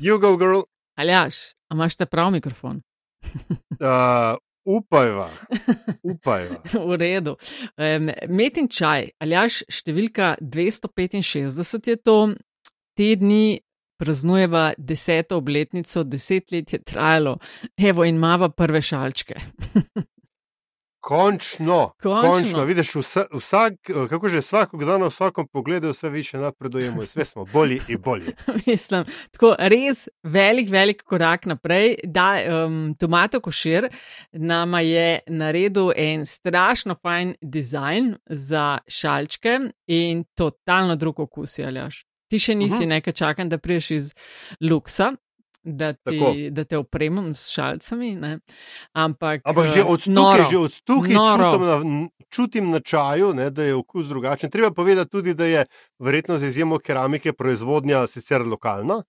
You go, girl. Aljaš, a imaš ta prav mikrofon? Uh, upajva, upajva. v redu. Um, met in čaj, aljaš, številka 265 je to, te dni praznujeva deseto obletnico, deset let je trajalo, evo in mava prve šalčke. Končno, Končno. končno. vidiš, vsa, vsak, kako že vsakog dana, v vsakem pogledu, vse više napredujemo, sve smo bolji in bolji. Mislim, tako res velik, velik korak naprej. Da, um, Tomato Košir nama je naredil en strašno fajn dizajn za šalčke in totalno drug okus, je, aljaš. Ti še nisi uh Mhm. -huh. nekaj čakal, da priješ iz luksa. Da, Tako. ti, da te opremim s šalcami, ne? ampak, Ampak že eh, od noro. tukaj, že od tukaj čutim na, čutim na čaju, ne, da je okus drugačen. Treba povedati tudi, da je verjetno z izjemo keramike proizvodnja sicer lokalna.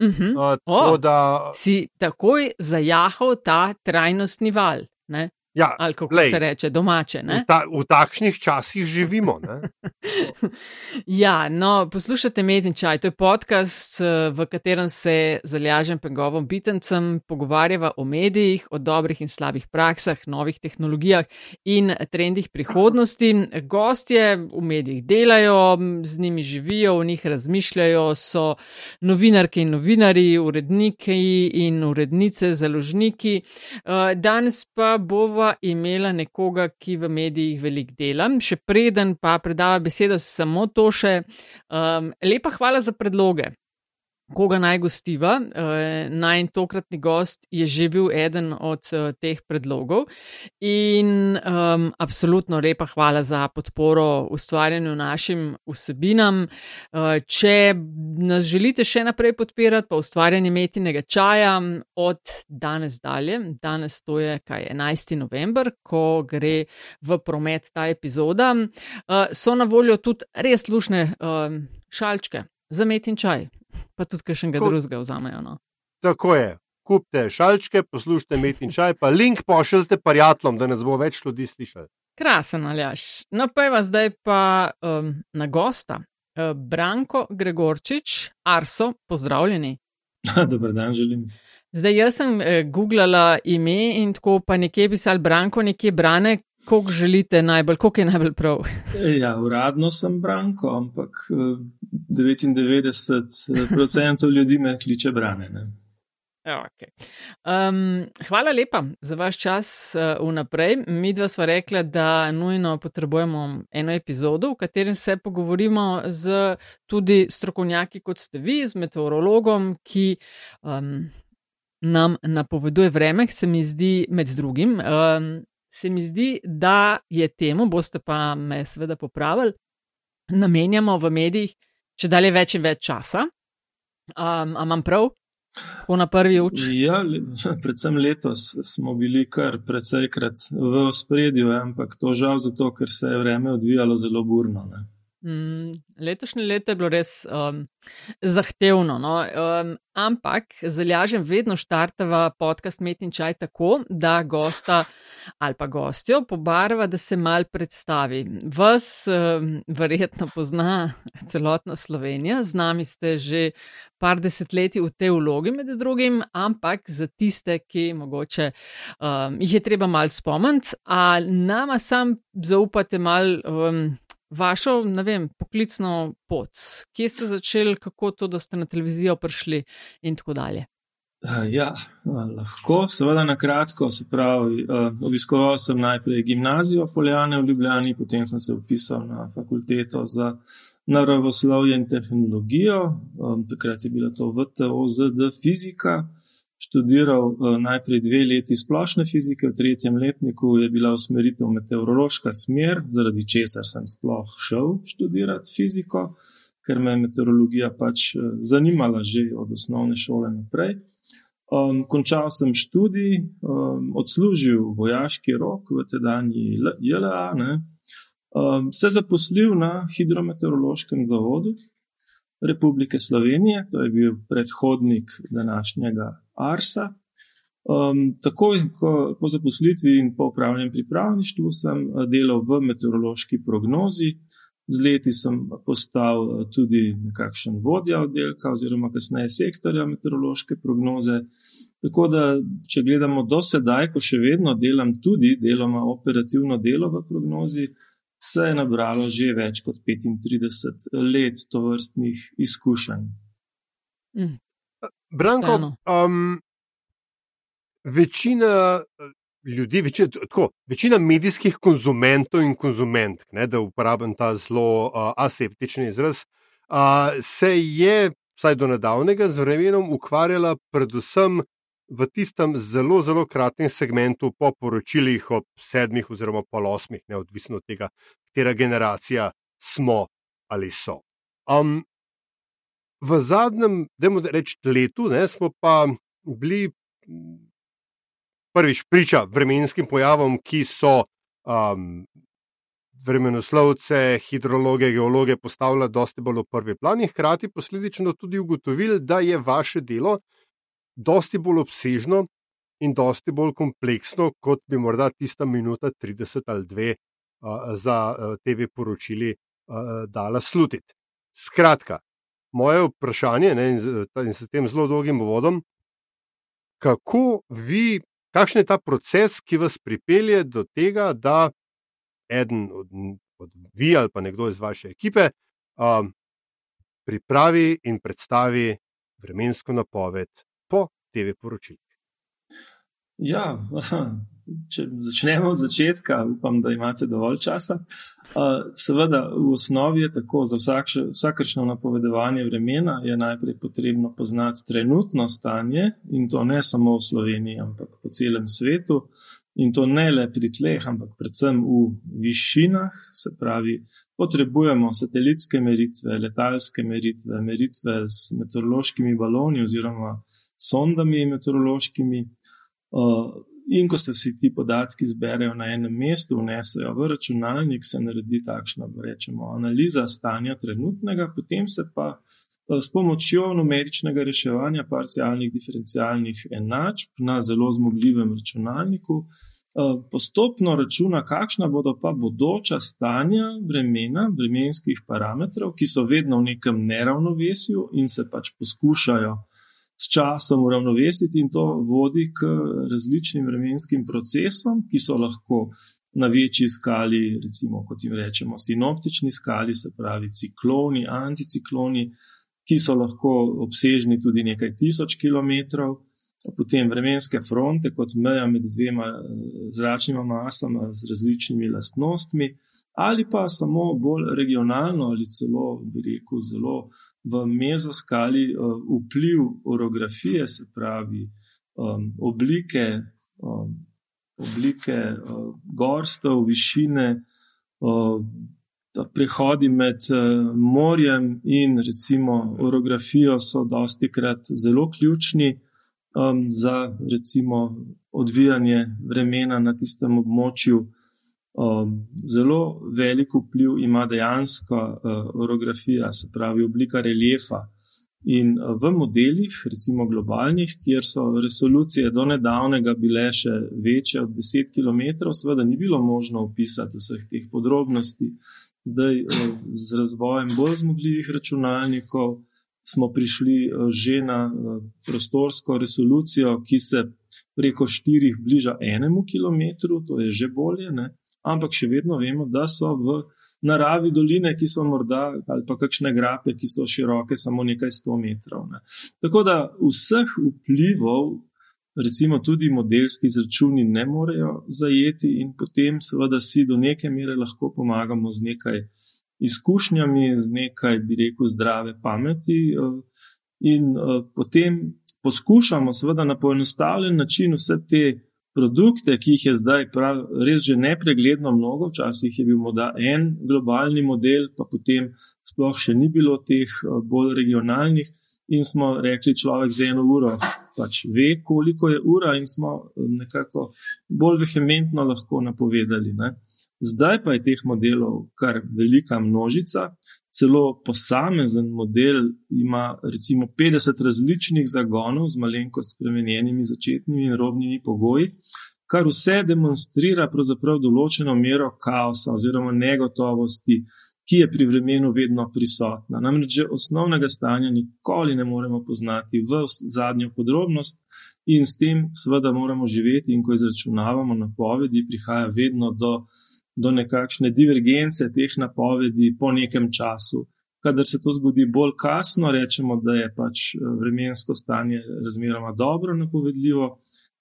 Uh -huh. Uh, tako O. da, Si takoj zajahal ta trajnostni val, ne? Ja, ali kako Glej. se reče, domače. Ne? v, ta, v takšnih časih živimo. Ne? Ja, no, poslušajte Med in čaj. To je podcast, eh, v katerem se z Aljažem Pengovom Bitencem pogovarjava o medijih, o dobrih in slabih praksah, novih tehnologijah in trendih prihodnosti. Gostje v medijih delajo, z njimi živijo, v njih razmišljajo, so novinarke in novinari, uredniki in urednice, založniki. Eh, Danes pa bova imela nekoga, ki v medijih veliko dela. Še preden pa predava besedo samo to še. Um, lepa hvala za predloge. Koga naj gostiva? Uh, naj tokratni gost je že bil eden od uh, teh predlogov. In um, absolutno lepa hvala za podporo ustvarjanju našim vsebinam. Uh, če nas želite še naprej podpirati, pa ustvarjanje metinega čaja od danes dalje, danes to je kaj 11. november, ko gre v promet ta epizoda, uh, so na voljo tudi res lušne um, šalčke za metin čaj, pa tudi kakšnega Ko- drugega vzamejo. No. Tako je. Kupite šalčke, poslušajte met in čaj, pa link pošljite prijateljem, da nas bo več ljudi slišali. Krasen aljaš. No, pa je zdaj pa um, na gosta. Uh, Branko Gregorčič, Arso, pozdravljeni. Dober dan, želim. Zdaj, jaz sem eh, googlala ime in tako pa nekje pisal Branko, nekje Brane, koliko želite najbolj, koliko je najbolj prav. Ja, uradno sem Branko, ampak eh, 99% ljudi me kliče Brane. Ne? Okay. Um, hvala lepa za vaš čas uh, vnaprej. Mi dva sva rekla, da nujno potrebujemo eno epizodo, v katerem se pogovorimo z tudi strokovnjaki, kot ste vi, z meteorologom, ki um, nam napoveduje vreme, se mi zdi med drugim. Um, se mi zdi, da je temu, boste pa me seveda popravili, namenjamo v medijih če dalje več in več časa. Um, a imam prav? Tako na prvi oči. Ja, predvsem letos smo bili kar precejkrat v ospredju, ampak to žal zato, ker se je vreme odvijalo zelo burno. Ne? Mm, letošnje leto je bilo res um, zahtevno, no? um, ampak zalažem vedno štartava podcast Met in čaj tako, da gosta ali pa gostjo pobarva, da se mal predstavi. Vas um, verjetno pozna celotna Slovenija, z nami ste že par desetletij v tej vlogi med drugim, ampak za tiste, ki mogoče um, jih je treba mal spomniti, a nama sam zaupate mal. Um, vašo, ne vem, poklicno pot, kje ste začeli, kako to, da ste na televizijo prišli in tako dalje. Ja, lahko, seveda na kratko. Se pravi, eh, obiskoval sem najprej gimnazijo Poljane v Ljubljani, potem sem se upisal na fakulteto za naravoslovje in tehnologijo. Eh, Takrat je bila to VTOZD fizika. Študiral eh, najprej dve leti splošne fizike, v tretjem letniku je bila usmeritev meteorološka smer, zaradi česar sem sploh šel študirati fiziko, ker me je meteorologija pač eh, zanimala že od osnovne šole naprej. Um, končal sem študij, um, odslužil vojaški rok v tedanji JLA, ne, um, se zaposlil na hidrometeorološkem zavodu Republike Slovenije, to je bil predhodnik današnjega Arsa. Um, takoj ko, po zaposlitvi in po upravljenem pripravništvu sem eh, delal v meteorološki prognozi Z leti sem postal eh, tudi nekakšen vodja oddelka oziroma kasneje sektorja meteorološke prognoze. Tako da, če gledamo do sedaj, ko še vedno delam tudi deloma operativno delo v prognozi, se je nabralo že več kot 35 let tovrstnih izkušenj. Mm. Branko, um, večina ljudi, večina, tako, večina medijskih konzumentov in konzumentk, ne, da uporabim ta zelo uh, aseptični izraz, uh, se je, vsaj do nedavnega, z vremenom ukvarjala predvsem v tistem zelo, zelo kratkem segmentu po poročilih ob sedmih oziroma pol osmih, neodvisno od tega, katera generacija smo ali so. Um, v zadnjem, da rečem, letu ne, smo pa bili prvič priča vremenskim pojavom, ki so um, vremenoslovce, hidrologe, geologe postavili dosti bolj v prvi plan in hkrati posledično tudi ugotovili, da je vaše delo dosti bolj obsežno in dosti bolj kompleksno, kot bi morda tista minuta 30 ali 2 uh, za uh, TV poročili uh, dala slutiti. Skratka, moje vprašanje ne, in, in s tem zelo dolgim vodom, kako vi kakšen je ta proces, ki vas pripelje do tega, da eden od, od vi ali pa nekdo iz vaše ekipe um, pripravi in predstavi vremensko napoved po TV poročilih. Ja, če začnemo od začetka, upam, da imate dovolj časa. Seveda, v osnovi je tako, za vsakršno napovedovanje vremena je najprej potrebno poznati trenutno stanje in to ne samo v Sloveniji, ampak po celem svetu. In to ne le pri tleh, ampak predvsem v višinah, se pravi, potrebujemo satelitske meritve, letalske meritve, meritve z meteorološkimi baloni oziroma sondami meteorološkimi. In ko se vsi ti podatki zberejo na enem mestu, vnesejo v računalnik, se naredi takšna, rečemo, analiza stanja trenutnega, potem se pa eh, s pomočjo numeričnega reševanja parcialnih diferencialnih enačb na zelo zmogljivem računalniku eh, postopno računa, kakšna bodo pa bodoča stanja vremena, vremenskih parametrov, ki so vedno v nekem neravnovesju in se pač poskušajo s časom uravnovesiti, in to vodi k različnim vremenskim procesom, ki so lahko na večji skali, recimo, kot jim rečemo, sinoptični skali, se pravi cikloni, anticikloni, ki so lahko obsežni tudi nekaj tisoč kilometrov. Potem vremenske fronte, kot meja med dvema eh, zračnima masama z različnimi lastnostmi, ali pa samo bolj regionalno, ali celo, bi rekel, zelo v mezoskali uh, vpliv orografije, se pravi um, oblike, um, oblike uh, gorstev, višine, uh, prehodi med uh, morjem in recimo orografijo so dosti krat zelo ključni um, za recimo odvijanje vremena na tistem območju. Um, zelo velik vpliv ima dejansko uh, orografija, se pravi oblika reljefa. In uh, v modelih, recimo globalnih, kjer so resolucije do nedavnega bile še večje od 10 km, seveda ni bilo možno opisati vseh teh podrobnosti. Zdaj, uh, z razvojem bolj zmogljivih računalnikov, smo prišli uh, že na uh, prostorsko resolucijo, ki se preko štirih bliža enemu kilometru, to je že bolje. Ne? Ampak še vedno vemo, da so v naravi doline, ki so morda ali pa kakšne grape, ki so široke samo nekaj sto metrov. Ne. Tako da vseh vplivov, recimo tudi modelski izračuni, ne morejo zajeti, in potem seveda si do neke mere lahko pomagamo z nekaj izkušnjami, z nekaj, bi rekel, zdrave pameti. Eh, in uh, potem poskušamo, seveda, na poenostavljen način vse te produkte, ki jih je zdaj prav, res že nepregledno mnogo, včasih je bil morda en globalni model, pa potem sploh še ni bilo teh eh, bolj regionalnih, in smo rekli, človek za eno uro pač ve, koliko je ura, in smo eh, nekako bolj vehementno lahko napovedali. Ne. Zdaj pa je teh modelov kar velika množica. Celo posamezen model ima recimo 50 različnih zagonov z malenkost spremenjenimi začetnimi in robnimi pogoji, kar vse demonstrira pravzaprav določeno mero kaosa oziroma negotovosti, ki je pri vremenu vedno prisotna. Namreč že osnovnega stanja nikoli ne moremo poznati v zadnjo podrobnost. In s tem, seveda, moramo živeti, in ko izračunavamo napovedi, prihaja vedno do, do nekakšne divergence teh napovedi po nekem času. Kadar se to zgodi bolj kasno, rečemo, da je pač eh, vremensko stanje razmeroma dobro napovedljivo.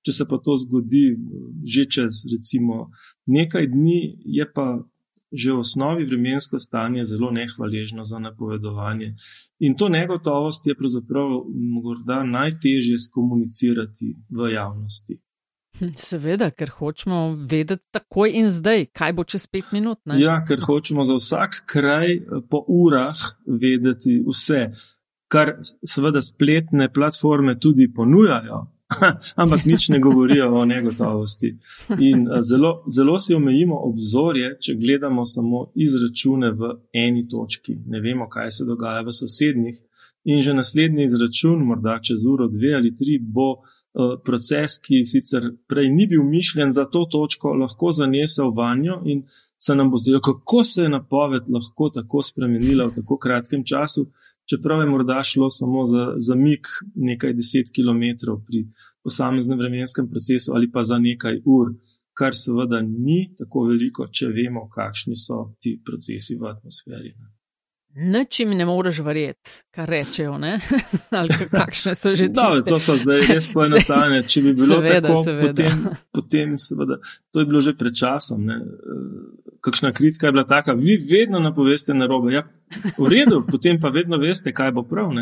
Če se pa to zgodi že čez recimo nekaj dni, je pa že v osnovi vremensko stanje zelo nehvaležno za napovedovanje. In to negotovost je pravzaprav morda najtežje skomunicirati v javnosti. Seveda, ker hočemo vedeti takoj in zdaj, kaj bo čez pet minut. Ne? Ja, ker hočemo za vsak kraj po urah vedeti vse, kar seveda spletne platforme tudi ponujajo. ampak nič ne govorijo o negotovosti. In eh, zelo, zelo si omejimo obzorje, če gledamo samo izračune v eni točki. Ne vemo, kaj se dogaja v sosednjih. In že naslednji izračun, morda čez uro, dve ali tri, bo proces, ki sicer prej ni bil mišljen za to točko, lahko zanesel vanjo in se nam bo zdelo, kako se je napoved lahko tako spremenila v tako kratkem času čeprav je morda šlo samo za zamik nekaj deset km pri posameznem vremenskem procesu ali pa za nekaj ur, kar seveda ni tako veliko, če vemo, kakšni so ti procesi v atmosferi. Nič jim ne moreš verjeti, kar rečejo. Ali kakšne so že da, to so zdaj res poenostavljene. Če bi bilo seveda, tako, seveda. Potem, potem seveda, to je bilo že pred časom. Ne? Kakšna kritika je bila taka, vi vedno napoveste na robe. Ja, v redu, potem pa vedno veste, kaj bo prav.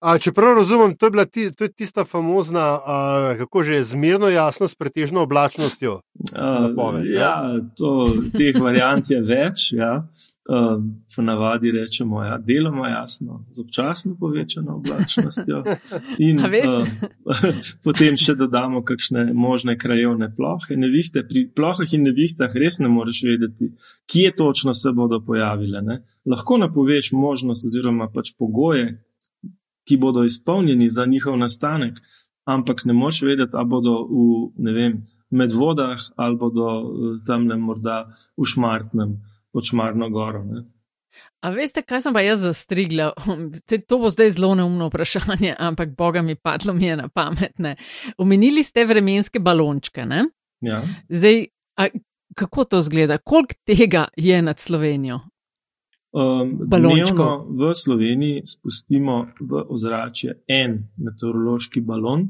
A, če prav razumem, to je bila ti, to je tista famozna, a, kako že je zmerno jasno, s pretežno oblačnostjo. Napoved, ja, to, teh variant je več. Ja. Ponavadi rečemo, da ja, je deloma jasno, z občasno povečano oblačnostjo. In uh, potem še dodamo kakšne možne krajovne plohe. Nevihte, pri plohah in nevihtah res ne moreš vedeti, kje točno se bodo pojavile. Ne? Lahko napoveš možnost oziroma pač pogoje, ki bodo izpolnjeni za njihov nastanek, ampak ne moš vedeti, ali bodo v vem, medvodah ali bodo eh, tam le morda v šmartnem, pod šmarno goro. Ne. A veste, kaj sem pa jaz zastrigla? To bo zdaj zelo neumno vprašanje, ampak Boga mi padlo mi je na pametne. Omenili ste vremenske balončke. Ja. Zdaj, a, kako to zgleda? Koliko tega je nad Slovenijo? Um, Dnevno v Sloveniji spustimo v ozračje en meteorološki balon,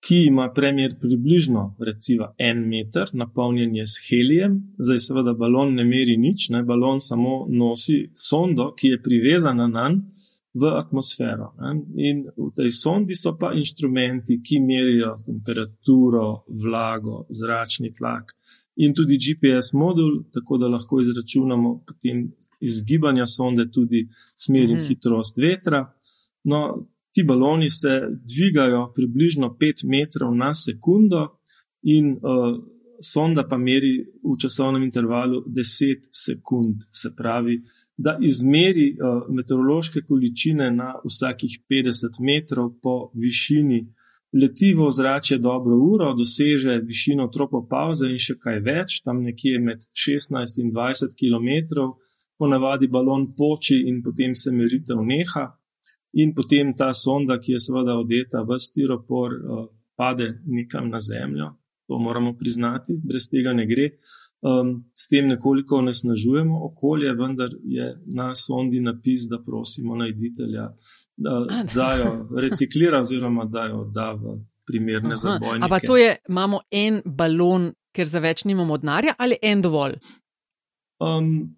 ki ima premjer približno recimo en meter, napolnjen je s helijem. Zdaj, seveda, balon ne meri nič, ne? balon samo nosi sondo, ki je privezana na njega. V atmosfero. Ne? In v tej sondi so pa inštrumenti, ki merijo temperaturo, vlago, zračni tlak in tudi GPS modul, tako da lahko izračunamo potem iz gibanja sonde tudi smer in mhm. hitrost vetra. No, ti baloni se dvigajo približno 5 metrov na sekundo, in uh, sonda pa meri v časovnem intervalu 10 sekund. Se pravi, da izmeri uh, meteorološke količine na vsakih 50 metrov po višini. Leti v ozračje dobro uro, doseže višino tropopauze in še kaj več, tam nekje med 16 in 20 km, ponavadi balon poči in potem se meritev neha, in potem ta sonda, ki je seveda odeta v stiropor, eh, pade nekam na zemljo. To moramo priznati, brez tega ne gre. Um, s tem nekoliko onesnažujemo okolje, vendar je na sondi napis, da prosimo najditelja, da jo reciklira oziroma da jo da v primerne zabojnike. Ampak to je, imamo en balon, ker za več nimamo denarja ali en dovolj? Um,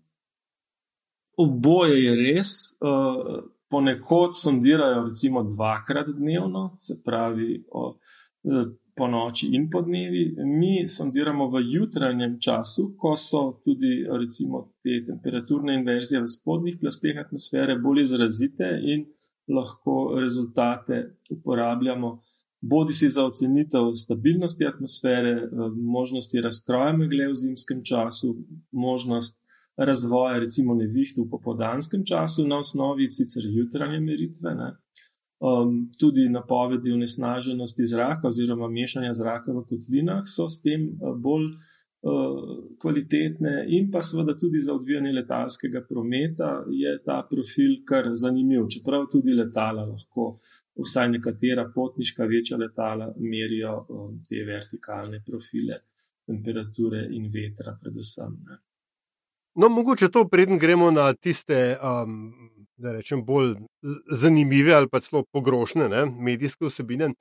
Oboje je res. Uh, ponekod sondirajo recimo dvakrat dnevno, se pravi o, uh, po noči in po dnevi. Mi sondiramo v jutranjem času, ko so tudi recimo te temperaturne inverzije v spodnjih plasteh atmosfere bolj izrazite in lahko rezultate uporabljamo. Bodi si za ocenitev stabilnosti atmosfere, možnosti razkroja megle v zimskem času, možnost razvoja, recimo, neviht v popoldanskem času, na osnovi sicer jutranje meritve, ne, um, tudi napovedi onesnaženosti zraka oziroma mešanja zraka v kotlinah so s tem uh, bolj kvalitetne, in pa seveda tudi za odvijanje letalskega prometa je ta profil kar zanimiv. Čeprav tudi letala lahko, vsaj nekatera potniška večja letala, merijo te vertikalne profile temperature in vetra, predvsem. Ne. No, mogoče to preden gremo na tiste, um, da rečem, bolj zanimive ali pa celo pogrošne ne, medijske vsebine.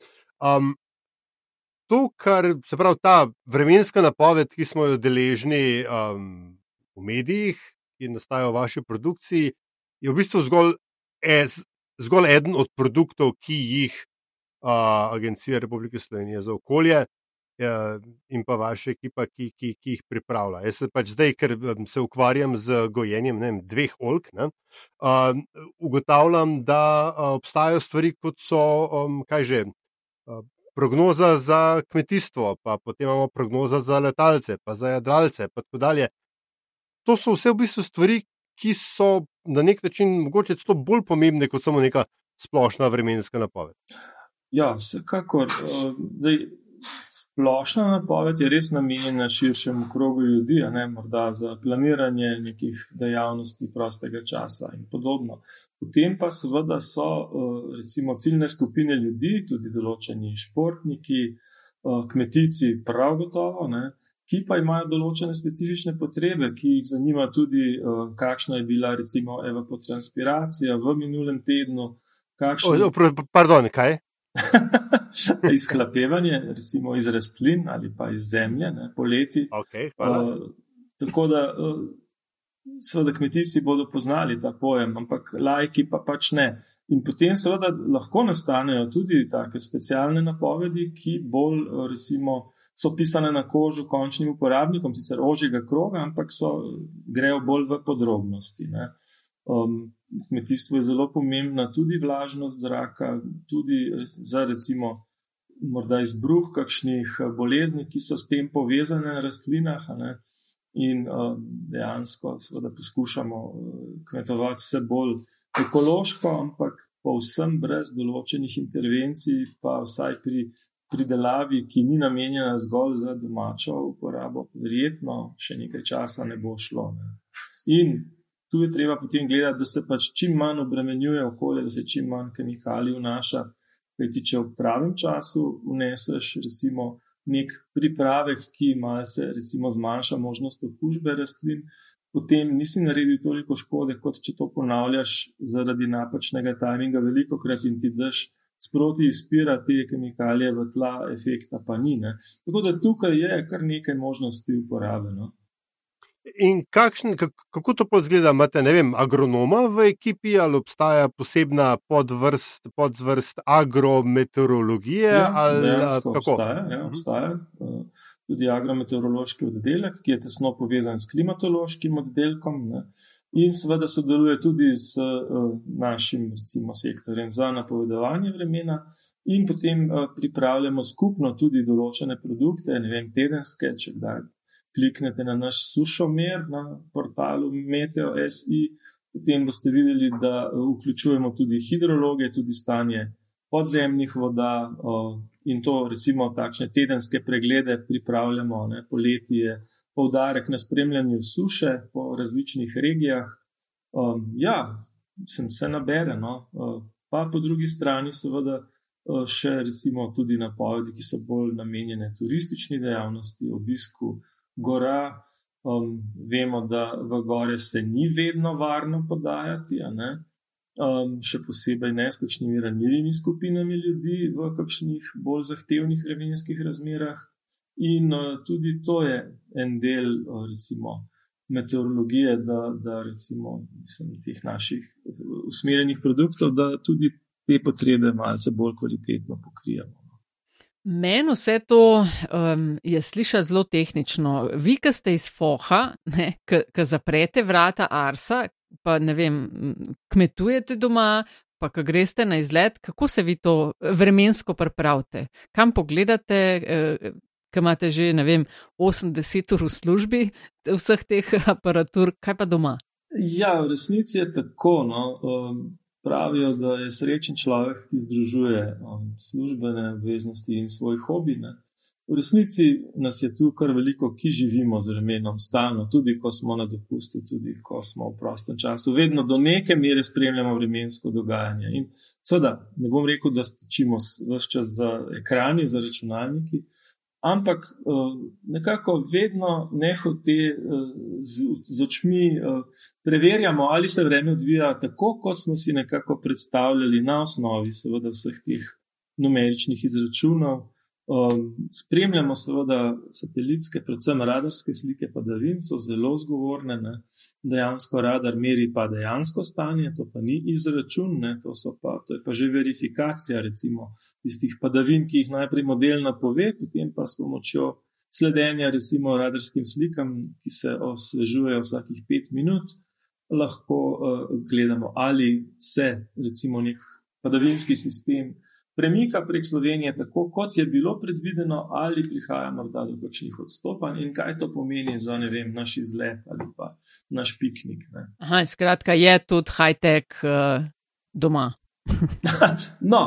Um, to, kar se pravi, ta vremenska napoved, ki smo jo deležni um, v medijih, ki nastajajo v vaši produkciji, je v bistvu zgolj, ez, zgolj eden od produktov, ki jih uh, Agencija Republike Slovenije za okolje in pa vaša ekipa, ki, ki, ki jih pripravlja. Jaz se pač zdaj, ker se ukvarjam z gojenjem vem, dveh olk, ne, uh, ugotavljam, da obstajajo stvari, kot so, um, že. Uh, prognoza za kmetijstvo, pa potem imamo prognoza za letalce, pa za jadralce, in tako dalje. To so vse v bistvu stvari, ki so na nek način mogoče celo bolj pomembne kot samo neka splošna vremenska napoved. Ja, vsekakor. Zdaj, splošna napoved je res namenjena širšemu krogu ljudi, ne morda za planiranje nekih dejavnosti prostega časa in podobno. Potem pa seveda so eh, recimo ciljne skupine ljudi, tudi določeni športniki, eh, kmetici, prav gotovo, ne, ki pa imajo določene specifične potrebe, ki jih zanima tudi, eh, kakšna je bila recimo evapotranspiracija v minulem tednu. Kakšen... O, pardon, kaj? Izhlapevanje, recimo iz rastlin ali pa iz zemlje, ne, poleti. Okay, uh, tako da uh, seveda kmetijci bodo poznali ta pojem, ampak lajki pa pač ne. In potem seveda lahko nastanejo tudi take specialne napovedi, ki bolj recimo so pisane na kožu končnim uporabnikom, sicer ožjega kroga, ampak so, grejo bolj v podrobnosti. Um, kmetijstvo je zelo pomembna tudi vlažnost zraka, tudi za recimo morda izbruh kakšnih bolezni, ki so s tem povezane na rastlinah. In uh, dejansko seveda, poskušamo uh, kmetovati vse bolj ekološko, ampak povsem brez določenih intervencij, pa vsaj pri pridelavi, ki ni namenjena zgolj za domačo uporabo, verjetno še nekaj časa ne bo šlo. Ne. In tu je treba potem gledati, da se pač čim manj obremenjuje okolje, da se čim manj kemikalij vnaša. Kajti, če v pravem času vneseš, recimo, nek pripravek, ki malce recimo, zmanjša možnost okužbe rastlin, potem nisi naredil toliko škode, kot če to ponavljaš zaradi napačnega tajminga, veliko krat in ti daš. Sproti izpira te kemikalije v tla, efekta pa ni. Ne? Tako da tukaj je kar nekaj možnosti uporabe. In kakšen, kako to izgleda? Imate vem, agronoma v ekipi ali obstaja posebna podvrst, podvrst agrometeorologije? Ja, ali, obstaja, ja, mhm. obstaja. Eh, tudi agrometeorološki oddelek, ki je tesno povezan s klimatološkim oddelkom. Ne. In seveda sodeluje tudi z uh, našim recimo, sektorjem za napovedovanje vremena, in potem uh, pripravljamo skupno tudi določene produkte, ne vem, tedenske, če kdaj kliknete na naš sušomer na portalu Meteo.si, potem boste videli, da eh, vključujemo tudi hidrologe, tudi stanje podzemnih voda in to recimo takšne tedenske preglede pripravljamo, ne, poleti je poudarek na spremljanju suše po različnih regijah. Um, ja, sem se nabere, no, pa po drugi strani seveda še recimo tudi napovedi, ki so bolj namenjene turistični dejavnosti, obisku gora. Um, vemo, da v gore se ni vedno varno podajati, um, še posebej ne s kakšnimi ranjivimi skupinami ljudi v kakšnih bolj zahtevnih vremenskih razmerah. In uh, tudi to je en del, uh, recimo, meteorologije, da, da recimo, mislim, teh naših usmerjenih produktov, da tudi te potrebe malce bolj kvalitetno pokrijemo. Meni vse to um, je slišati zelo tehnično. Vi, ki ste iz Foha, ki zaprete vrata Arsa, pa ne vem, kmetujete doma, pa ki greste na izlet, kako se vi to vremensko pripravite? Kam pogledate, eh, ki imate že, ne vem, 80 ur v službi vseh teh aparatur, kaj pa doma? Ja, v resnici je tako. No. Um, pravijo, da je srečen človek, ki združuje um, službene obveznosti in svoj hobi. Ne. V resnici nas je tu kar veliko, ki živimo z vremenom, stalno, tudi ko smo na dopustu, tudi ko smo v prostem času. Vedno do neke mere spremljamo vremensko dogajanje. In seveda, ne bom rekel, da stičimo vse čas za ekrani, za računalniki, ampak eh, nekako vedno nehote eh, z, z očmi eh, preverjamo, ali se vreme odvija tako, kot smo si nekako predstavljali na osnovi seveda vseh teh numeričnih izračunov. Spremljamo seveda satelitske, predvsem radarske slike padavin, so zelo zgovorne. Ne. Dejansko radar meri pa dejansko stanje, to pa ni izračun, ne, to, pa, to je pa že verifikacija recimo tistih padavin, ki jih najprej model napove, potem pa s pomočjo sledenja recimo radarskim slikam, ki se osvežujejo vsakih pet minut, lahko uh, gledamo, ali se recimo nek padavinski sistem premika prek Slovenije tako, kot je bilo predvideno, ali prihaja morda do kakšnih odstopanj in kaj to pomeni za vem, naš izlet ali pa naš piknik. Aha, skratka, je tudi high-tech uh, doma. No,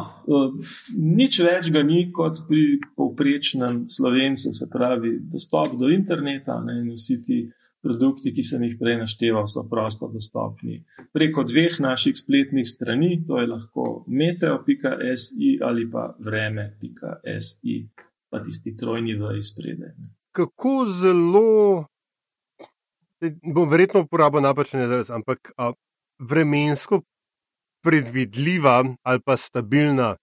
nič več ga ni kot pri povprečnem slovencu, se pravi, dostop do interneta ne, in vsi ti produkti, ki sem jih prej našteval, so prosto dostopni preko dveh naših spletnih strani, to je lahko meteo.si ali pa vreme.si, pa tisti trojni v izprede. Kako zelo, bom verjetno uporabil napačen izraz, ampak a, vremensko predvidljiva ali pa stabilna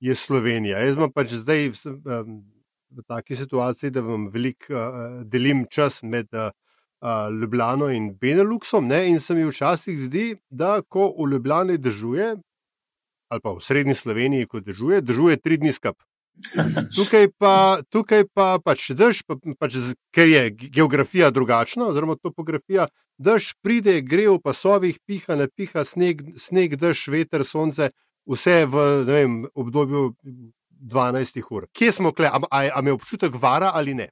je Slovenija. Jaz sem pač zdaj v, taki situaciji, da vam veliko delim čas med Ljubljano in Beneluxom, ne? in se mi včasih zdi, da ko v Ljubljani držuje, ali pa v srednji Sloveniji, ko držuje, držuje tri dni skup. Tukaj pa, tukaj pa pač dež, pa, pač, ker je geografija drugačna, oziroma topografija, dež pride, gre v pasovih, piha, ne piha, sneg, sneg dež, veter, sonce, vse v vem, obdobju 12 ur. Kje smo kle, ali ima občutek vara ali ne?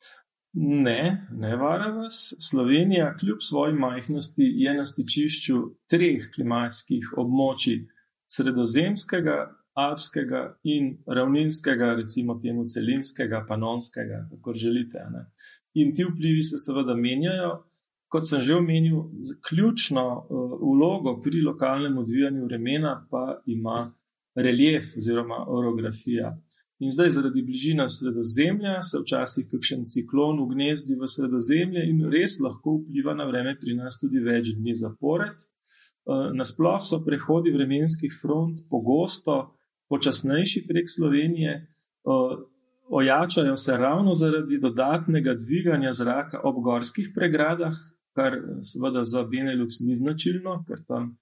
Ne, ne vara vas. Slovenija, kljub svoji majhnosti, je na stičišču treh klimatskih območij: sredozemskega, alpskega in ravninskega, recimo temu celinskega, panonskega, kako želite. Ne? In ti vplivi se seveda menjajo. Kot sem že omenil, ključno uh, vlogo pri lokalnem odvijanju vremena pa ima relief oziroma orografija. In zdaj, zaradi bližine sredozemlja, se včasih kakšen ciklon ugnezdi v sredozemlje in res lahko vpliva na vreme pri nas tudi več dni zapored. Uh, nasploh so prehodi vremenskih front pogosto počasnejši prek Slovenije, ojačajo se ravno zaradi dodatnega dviganja zraka ob gorskih pregradah, kar seveda za Benelux ni značilno, ker tam,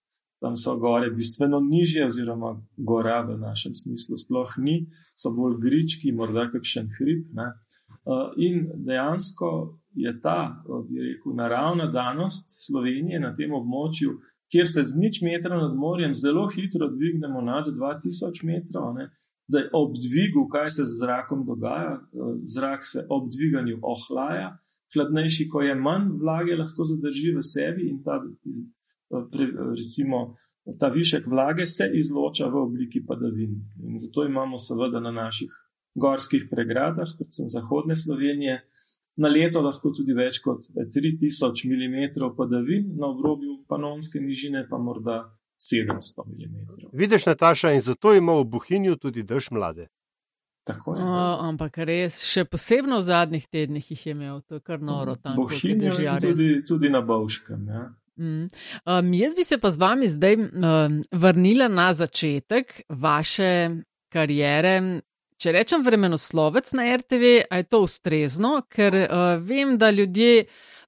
tam so gore bistveno nižje, oziroma gora v našem smislu sploh ni, so bolj grički, morda kakšen hrib. Ne. In dejansko je ta, bi rekel, naravna danost Slovenije na tem območju kjer se z nič metra nad morjem zelo hitro dvignemo nad 2000 metrov. Ne. Zdaj, ob dvigu, kaj se z zrakom dogaja, zrak se ob dviganju ohlaja, hladnejši, ko je manj vlage, lahko zadrži v sebi in ta, recimo, ta višek vlage se izloča v obliki padavin. In zato imamo seveda na naših gorskih pregradah, predvsem zahodne Slovenije, na leto lahko tudi več kot 3000 mm padavin, na obrobju panonske nižine pa morda 700 mm. Vidiš, Nataša, in zato ima v Buhinju tudi dež mlade. Tako je. O, ampak res, še posebno v zadnjih tednih jih je imel, to je kar noro tam. Buhinju in tudi, tudi na Bovškem. Ja. Mm. Um, jaz bi se pa z vami zdaj um, vrnila na začetek vaše karijere Če rečem vremenoslovec na RTV, je to ustrezno, ker uh, vem, da ljudje.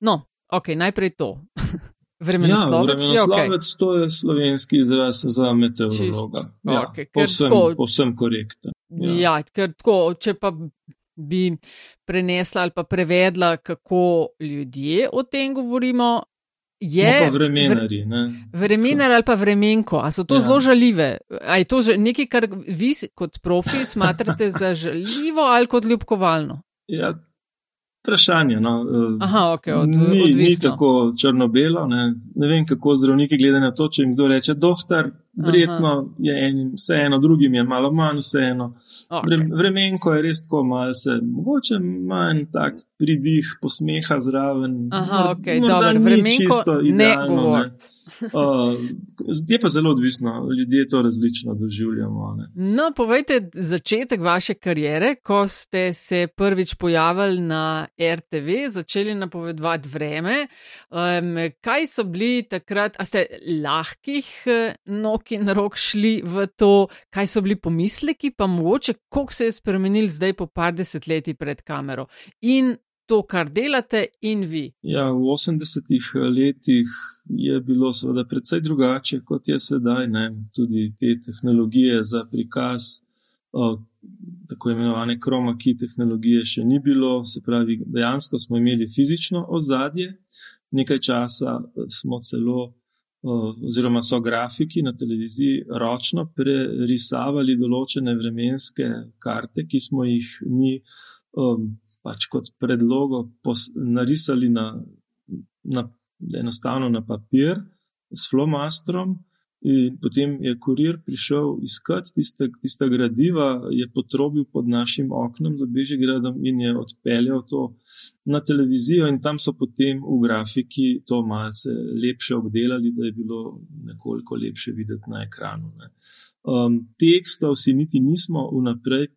No, ok, najprej to. vremenoslovec, ja, vremenoslovec je okay. to je slovenski izraz za meteorologa. Čist, ja, okay, posem, tako, posem korekten. Ja. ja, ker tako, če pa bi prenesla ali pa prevedla, kako ljudje o tem govorimo, je no, vremenari. Vremenar ali pa vremenko, a so to ja. zelo žaljive? A je to že nekaj, kar vi kot profi smatrate za žaljivo ali kot ljubkovalno? Ja, vprašanje. No. Aha, okay, od, ni, ni tako črno-belo. Ne. ne vem, kako zdravniki gledajo na to, če jim kdo reče, doktor, verjetno je enim vseeno, drugim je malo manj vseeno. Okay. Vremenko je res tako malce, mogoče manj tak pridih, posmeha zraven. Aha, ok, dobro, vremenko ne govori. Uh, je pa zelo odvisno, ljudje to različno doživljamo. Ne? No, povejte začetek vaše kariere, ko ste se prvič pojavili na RTV, začeli napovedovati vreme. Um, kaj so bili takrat, a ste lahkih eh, nog in rok šli v to, kaj so bili pomisleki, pa mogoče, koliko se je spremenil zdaj po par desetletji pred kamero. In to, kar delate, in vi. Ja, v 80-ih letih je bilo seveda precej drugače, kot je sedaj. Ne? Tudi te tehnologije za prikaz, o, tako imenovane kromaki tehnologije, še ni bilo. Se pravi, dejansko smo imeli fizično ozadje, nekaj časa smo celo. Oziroma, so grafiki na televiziji ročno prerisavali določene vremenske karte, ki smo jih mi um, pač kot predlogo narisali na, na, enostavno na papir s flomastrom. In potem je kurir prišel iskat tiste, tiste gradiva, je potrobil pod našim oknom za Bežigradom in je odpeljal to na televizijo, in tam so potem v grafiki to malce lepše obdelali, da je bilo nekoliko lepše videti na ekranu. Um, tekstov si niti nismo vnaprej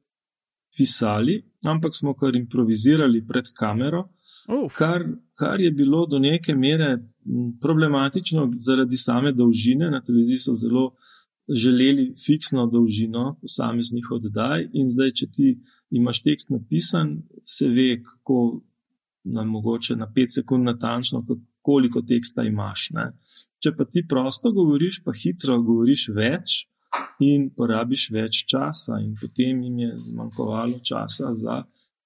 pisali, ampak smo kar improvizirali pred kamero, kar, kar je bilo do neke mere problematično zaradi same dolžine. Na televiziji so zelo želeli fiksno dolžino posameznih oddaj, in zdaj, če ti imaš tekst napisan, se ve, kako na mogoče na 5 sekund natančno, koliko teksta imaš. Ne? Če pa ti prosto govoriš, pa hitro govoriš več, in porabiš več časa, in potem jim je zmanjkovalo časa za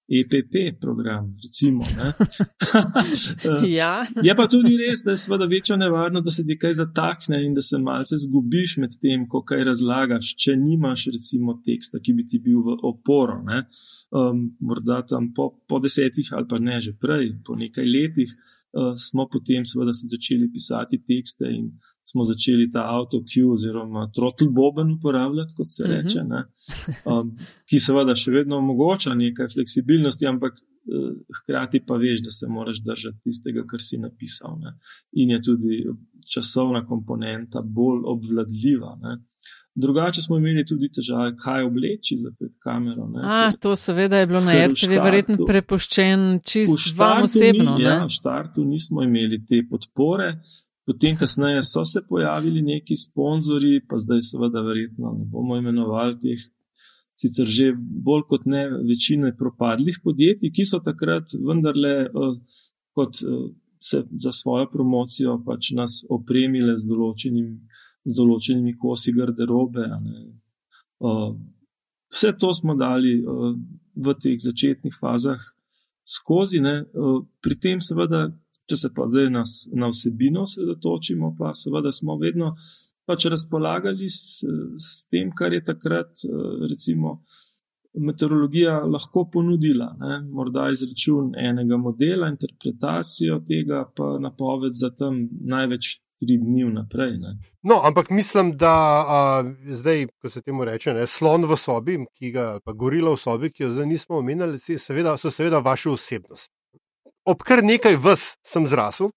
EPP program. Recimo, ja. Je pa tudi res, da je seveda večja nevarnost, da se ti kaj zatakne in da se malce zgubiš med tem, ko kaj razlagaš, če nimaš recimo teksta, ki bi ti bil v oporo. Um, morda tam po, po desetih ali pa ne že prej, po nekaj letih, uh, smo potem seveda se začeli pisati tekste in smo začeli ta auto-cue oziroma throttle boben uporabljati, kot se mhm. reče, ne, um, ki seveda še vedno omogoča nekaj fleksibilnosti, ampak uh, hkrati pa veš, da se moraš držati tistega, kar si napisal. Ne. In je tudi časovna komponenta bolj obvladljiva. Ne. Drugače smo imeli tudi težave, kaj obleči za pred kamero. Ne, A, to seveda je bilo na RTV verjetno prepuščen čisto vam osebno. Ni, ja, v štartu nismo imeli te podpore. Potem, kasneje so se pojavili neki sponzorji, pa zdaj, seveda, verjetno ne bomo imenovali teh, sicer že bolj kot ne, večine propadlih podjetij, ki so takrat vendarle uh, kot uh, se za svojo promocijo pač nas opremile z, določenim, z določenimi kosi garderobe. Uh, vse to smo dali v teh začetnih fazah skozi, uh, pri tem, seveda. Če se pa zdaj na, na vsebino osredotočimo, pa seveda smo vedno pač razpolagali s, s tem, kar je takrat recimo meteorologija lahko ponudila. Ne? Morda izračun enega modela, interpretacijo tega, pa napoved za tam največ. Tri dni vnaprej. Ne. No, ampak mislim, da a, zdaj, ko se temu reče, ne, slon v sobi, ki ga pa gorila v sobi, ki jo zdaj nismo omenjali, seveda, so seveda vaše osebnosti ob kar nekaj vas sem zrasel,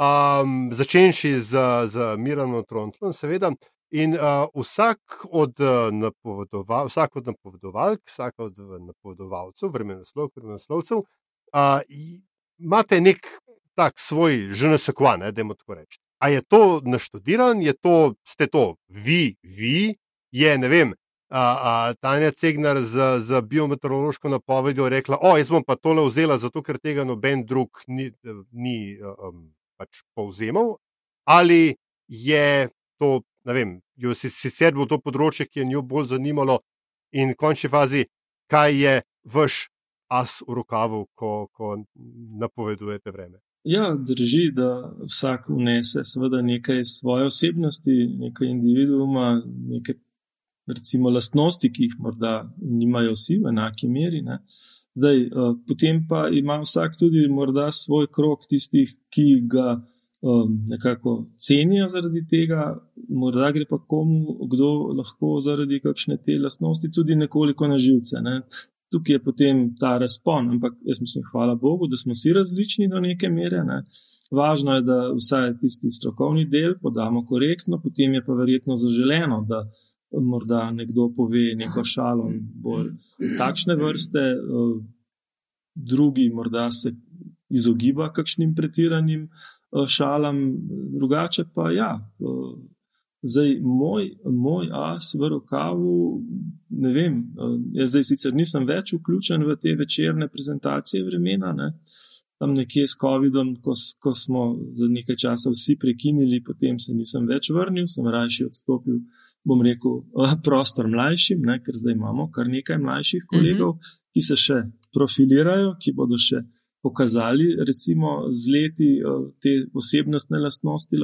um, začenši z, z Miranom Trontlom, seveda. In uh, vsak, od, uh, napovedoval, vsak od napovedovalk, vsak od napovedovalcev, vremenoslovcev, vremenoslovcev, uh, imate nek tak svoj ženesekvan, da jim tako rečem. A je to naštudiran, je to, ste to vi, vi, je ne vem, a, a, Tanja Cegnar z, z biometeorološko napovedjo rekla: O, jaz bom pa tole vzela, zato ker tega noben drug ni, ni um, pač povzemal. Ali je to, ne vem, jo si, sicer bo to področje, ki je njo bolj zanimalo, in v končni fazi, kaj je vaš as v rokavu, ko, ko napovedujete vreme. Ja, drži, da vsak vnese seveda nekaj svoje osebnosti, nekaj individuuma, nekaj recimo, lastnosti, ki jih morda nimajo vsi v enaki meri. Ne. Zdaj, uh, potem pa ima vsak tudi morda svoj krok tistih, ki ga um, nekako cenijo zaradi tega, morda gre pa komu, kdo lahko zaradi kakšne te lastnosti tudi nekoliko na živce. Ne? Tukaj je potem ta razpon, ampak jaz mislim, hvala Bogu, da smo vsi različni do neke mere. Ne? Važno je, da vsaj tisti strokovni del podamo korektno, potem je pa verjetno zaželeno, da morda nekdo pove neko šalo, bolj takšne vrste, eh, drugi morda se izogiba kakšnim pretiranim eh, šalam, drugače pa ja. Eh, zdaj, moj, moj as v rokavu, ne vem, jaz zdaj sicer nisem več vključen v te večerne prezentacije vremena, ne, tam nekje s COVID-om, ko, ko smo za nekaj časa vsi prekinili, potem se nisem več vrnil, sem rajši odstopil bom rekel, prostor mlajšim, ne, ker zdaj imamo kar nekaj mlajših mhm. kolegov, uh -huh. ki se še profilirajo, ki bodo še pokazali, recimo, z leti te osebnostne lastnosti.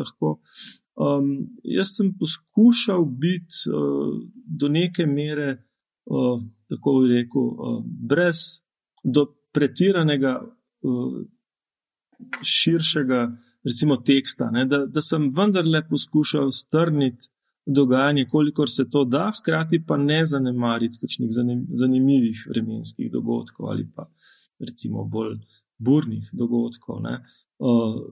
Um, jaz sem poskušal biti uh, do neke mere, uh, tako bi rekel, uh, brez do pretiranega, uh, širšega, recimo, teksta, ne, da, da sem vendarle poskušal strniti dogajanje, kolikor se to da, hkrati pa ne zanemariti kakšnih zanimivih vremenskih dogodkov ali pa recimo bolj burnih dogodkov. Uh,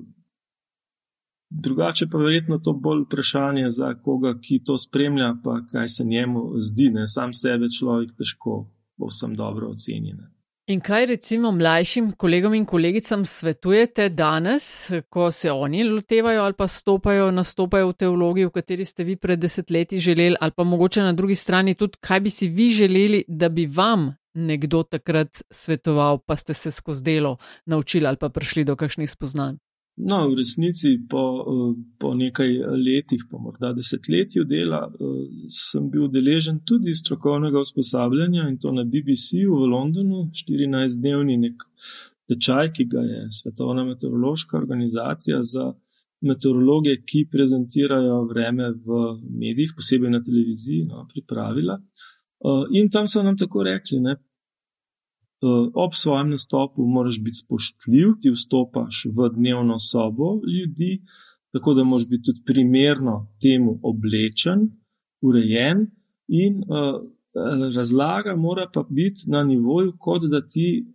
drugače pa verjetno to bolj vprašanje za koga, ki to spremlja, pa kaj se njemu zdi, ne? sam sebe človek težko povsem dobro ocenjene. In kaj recimo mlajšim kolegom in kolegicam svetujete danes, ko se oni lotevajo ali pa stopajo, nastopajo v teologiji, v kateri ste vi pred desetletji želeli, ali pa mogoče na drugi strani tudi, kaj bi si vi želeli, da bi vam nekdo takrat svetoval, pa ste se skozi delo naučili ali pa prišli do kakšnih spoznanj? No, v resnici po, eh, po nekaj letih, pa morda desetletju dela, eh, sem bil deležen tudi strokovnega usposabljanja in to na BBC-u v Londonu, 14-dnevni nek tečaj, ki ga je Svetovna meteorološka organizacija za meteorologe, ki prezentirajo vreme v medijih, posebej na televiziji, no, pripravila. Eh, in tam so nam tako rekli, ne, ob svojem nastopu moraš biti spoštljiv, ti vstopaš v dnevno sobo ljudi, tako da moraš biti tudi primerno temu oblečen, urejen in uh, razlaga mora pa biti na nivoju, kot da ti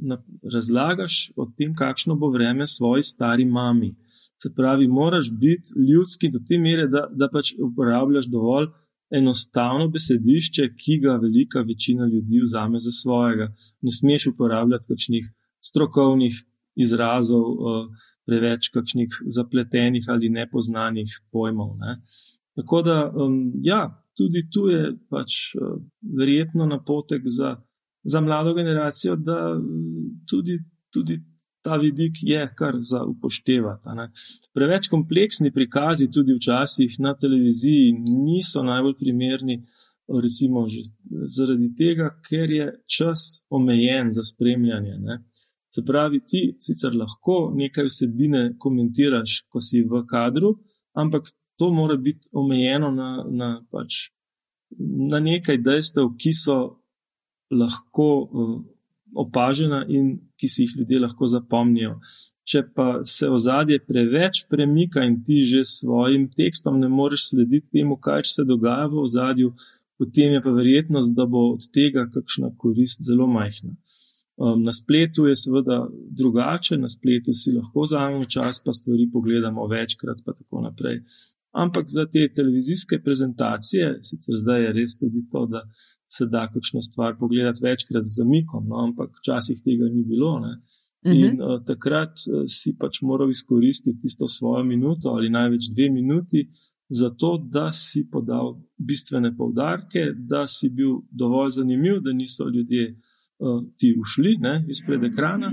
na, razlagaš o tem, kakšno bo vreme svoji stari mami. Se pravi, moraš biti ljudski do te mere, da, da pač uporabljaš dovolj enostavno besedišče, ki ga velika večina ljudi vzame za svojega. Ne smeš uporabljati kakšnih strokovnih izrazov, eh, preveč kakšnih zapletenih ali nepoznanih pojmov. Ne. Tako da, ja, tudi tu je pač eh, verjetno napotek za, za mlado generacijo, da tudi, tudi ta vidik je kar za upoštevati. Preveč kompleksni prikazi, tudi včasih na televiziji, niso najbolj primerni, recimo že zaradi tega, ker je čas omejen za spremljanje. Ne? Se pravi, ti sicer lahko nekaj vsebine komentiraš, ko si v kadru, ampak to mora biti omejeno na, na, pač, na nekaj dejstev, ki so lahko. Uh, opažena in ki si jih ljudje lahko zapomnijo. Če pa se ozadje preveč premika in ti že s svojim tekstom ne moreš slediti temu, kaj se dogaja v ozadju, potem je pa verjetnost, da bo od tega kakšna korist zelo majhna. Um, na spletu je seveda drugače, na spletu si lahko vzamemo čas, pa stvari pogledamo večkrat, pa tako naprej. Ampak za te televizijske prezentacije, sicer zdaj je res tudi to, da se da kakšno stvar pogledati večkrat z zamikom, no, ampak včasih tega ni bilo. Ne. In uh, takrat uh, si pač moral izkoristiti tisto svojo minuto ali največ dve minuti, zato da si podal bistvene povdarke, da si bil dovolj zanimiv, da niso ljudje uh, ti ušli ne, izpred ekrana.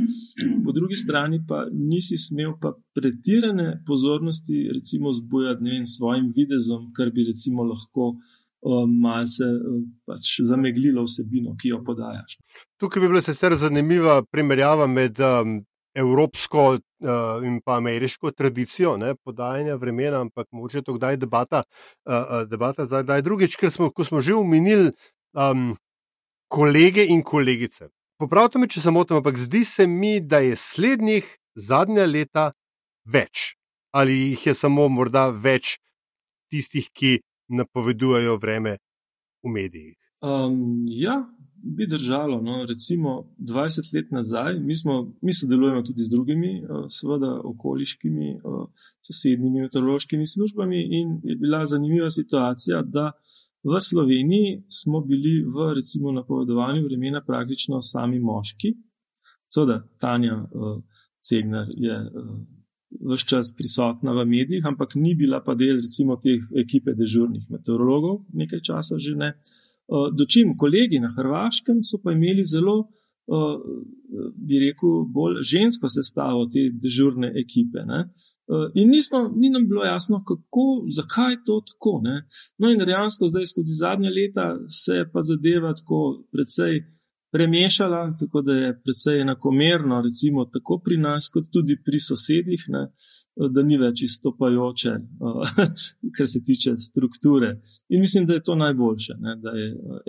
Po drugi strani pa nisi smel pa pretirane pozornosti, recimo, zbujati vem, svojim videzom, kar bi recimo lahko uh, malce pač zameglilo vsebino, ki jo podajaš. Tukaj bi bila sicer zanimiva primerjava med um, evropsko uh, in pa ameriško tradicijo ne, podajanja vremena, ampak mogoče to kdaj debata, uh, debata zdaj, zdaj drugič, ker smo, smo že umenili um, kolege in kolegice. popravite me, če se motim, ampak zdi se mi, da je slednjih zadnja leta več. Ali jih je samo morda več tistih, ki napovedujejo vreme v medijih? Um, ja, bi držalo. No, recimo 20 let nazaj, mi, smo, mi sodelujemo tudi z drugimi, uh, seveda okoliškimi, uh, sosednjimi meteorološkimi službami, in je bila zanimiva situacija, v Sloveniji smo bili v recimo napovedovanju vremena praktično sami moški. Seveda, Tanja uh, Cegnar je. Vse čas prisotna v medijih, ampak ni bila pa del, recimo, te ekipe dežurnih meteorologov, nekaj časa že ne. Eh, dočim kolegi na Hrvaškem so pa imeli zelo, eh, bi rekel, bolj žensko sestavo te dežurne ekipe. Ne? Eh, in nismo, ni nam bilo jasno, kako, zakaj je to tako. Ne? No, in dejansko zdaj, skozi zadnja leta, se je pa zadeva tako precej premešala, tako da je precej enakomerno, recimo, tako pri nas, kot tudi pri sosedih. Ne? da ni več izstopajoče, kar se tiče strukture. In mislim, da je to najboljše, ne, da je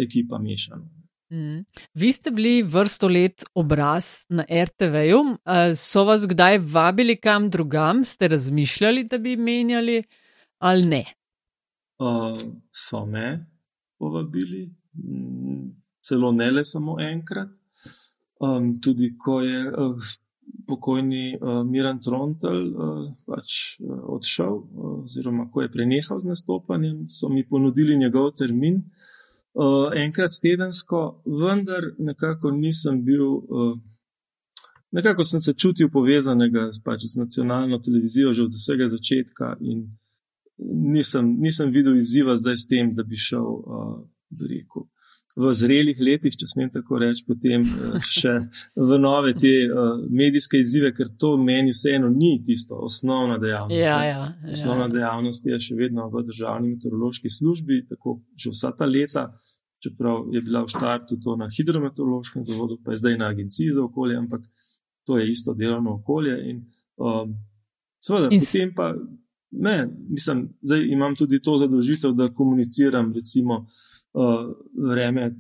ekipa mešana. Mm. Vi ste bili vrsto let obraz na RTV-ju. So vas kdaj vabili kam drugam, ste razmišljali, da bi menjali ali ne? Uh, so me povabili, celo ne le samo enkrat. Um, tudi ko je uh, pokojni uh, Miran Trontel uh, pač uh, odšel, uh, oziroma ko je prenehal z nastopanjem, so mi ponudili njegov termin uh, enkrat tedensko, vendar nekako nisem bil. Uh, Nekako sem se čutil povezanega pač z nacionalno televizijo že od vsega začetka, in nisem, nisem videl izziva zdaj s tem, da bi šel, uh, rekel, v zrelih letih, če smem tako reči, potem eh, še v nove te uh, medijske izzive, ker to meni vseeno ni tisto osnovna dejavnost. Ja, ja, ja. Osnovna dejavnost je še vedno v državni meteorološki službi, tako že vsa ta leta. Čeprav je bila v štartu to na hidrometeorološkem zavodu, pa je zdaj na agenciji za okolje, ampak to je isto delovno okolje. In, um, seveda, in potem pa, ne, mislim, zdaj imam tudi to zadožitev, da komuniciram, recimo, uh, uh, vreme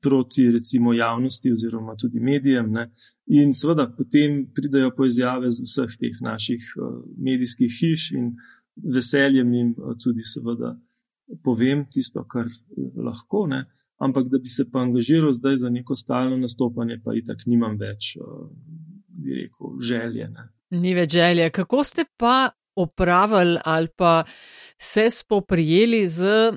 proti recimo javnosti oziroma tudi medijem. Ne? In seveda potem pridajo poizjave z vseh teh naših uh, medijskih hiš in veseljem jim uh, tudi seveda povem tisto, kar lahko. Ne? Ampak da bi se pa angažiral zdaj za neko stalno nastopanje, pa itak nimam več, bi rekel, želje. Ne? Ni več želje. Kako ste pa opravili ali pa se spoprijeli z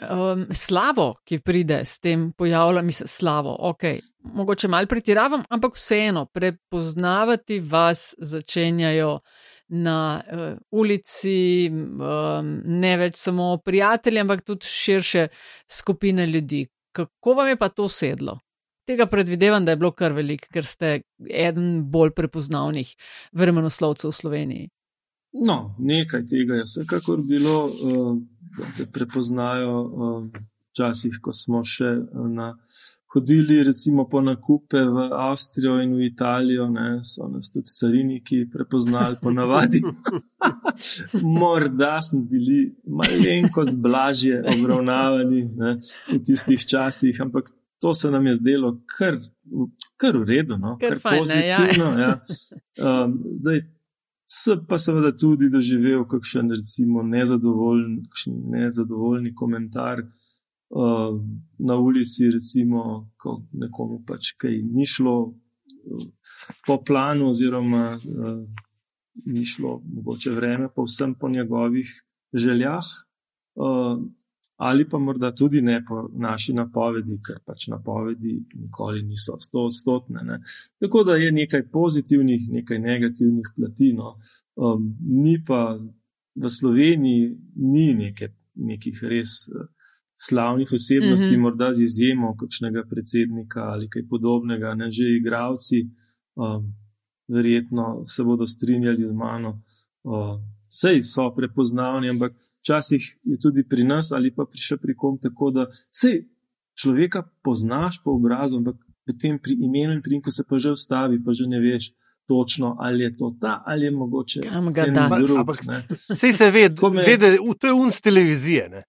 um, slavo, ki pride s tem pojavljanjem, mislim, slavo. Ok, mogoče malo pretiravam, ampak vseeno, prepoznavati vas začenjajo na uh, ulici, um, ne več samo prijatelji, ampak tudi širše skupine ljudi. Kako vam je pa to sedlo? Tega predvidevam, da je bilo kar velik, ker ste eden bolj prepoznavnih vremenoslovcev v Sloveniji. No, nekaj tega je vsekakor bilo. Uh te prepoznajo. Um, včasih, ko smo še uh, na, hodili, recimo po nakupe v Avstrijo in v Italijo, ne, so nas tudi cariniki prepoznali po navadi. Morda smo bili malenkost blažje obravnavani ne, v tistih časih, ampak to se nam je zdelo kar, kar v redu, no, kar, kar pozitivno. Ja. Ja. Um, zdaj, Se pa seveda tudi doživel kakšen, recimo, nezadovoljen, nezadovoljni komentar uh, na ulici, recimo, ko nekomu pač kaj ni šlo uh, po planu, oziroma uh, ni šlo mogoče vreme, povsem po njegovih željah. Uh, ali pa morda tudi ne po naši napovedi, ker pač napovedi nikoli niso sto odstotne. Tako da je nekaj pozitivnih, nekaj negativnih platino. Um, ni pa v Sloveniji ni neke, nekih res uh, slavnih osebnosti, mm -hmm. morda z izjemo kakšnega predsednika ali kaj podobnega, ne že igravci. Um, verjetno se bodo strinjali z mano. Uh, Sej so prepoznavni, ampak včasih je tudi pri nas ali pa pri še pri kom tako, da se človeka poznaš po obrazu, ampak potem pri imenu in primku se pa že ustavi, pa že ne veš. Točno, ali je to ta, ali je mogoče drugega. Vse se ve, me... ve, to je un z televizije. Ne?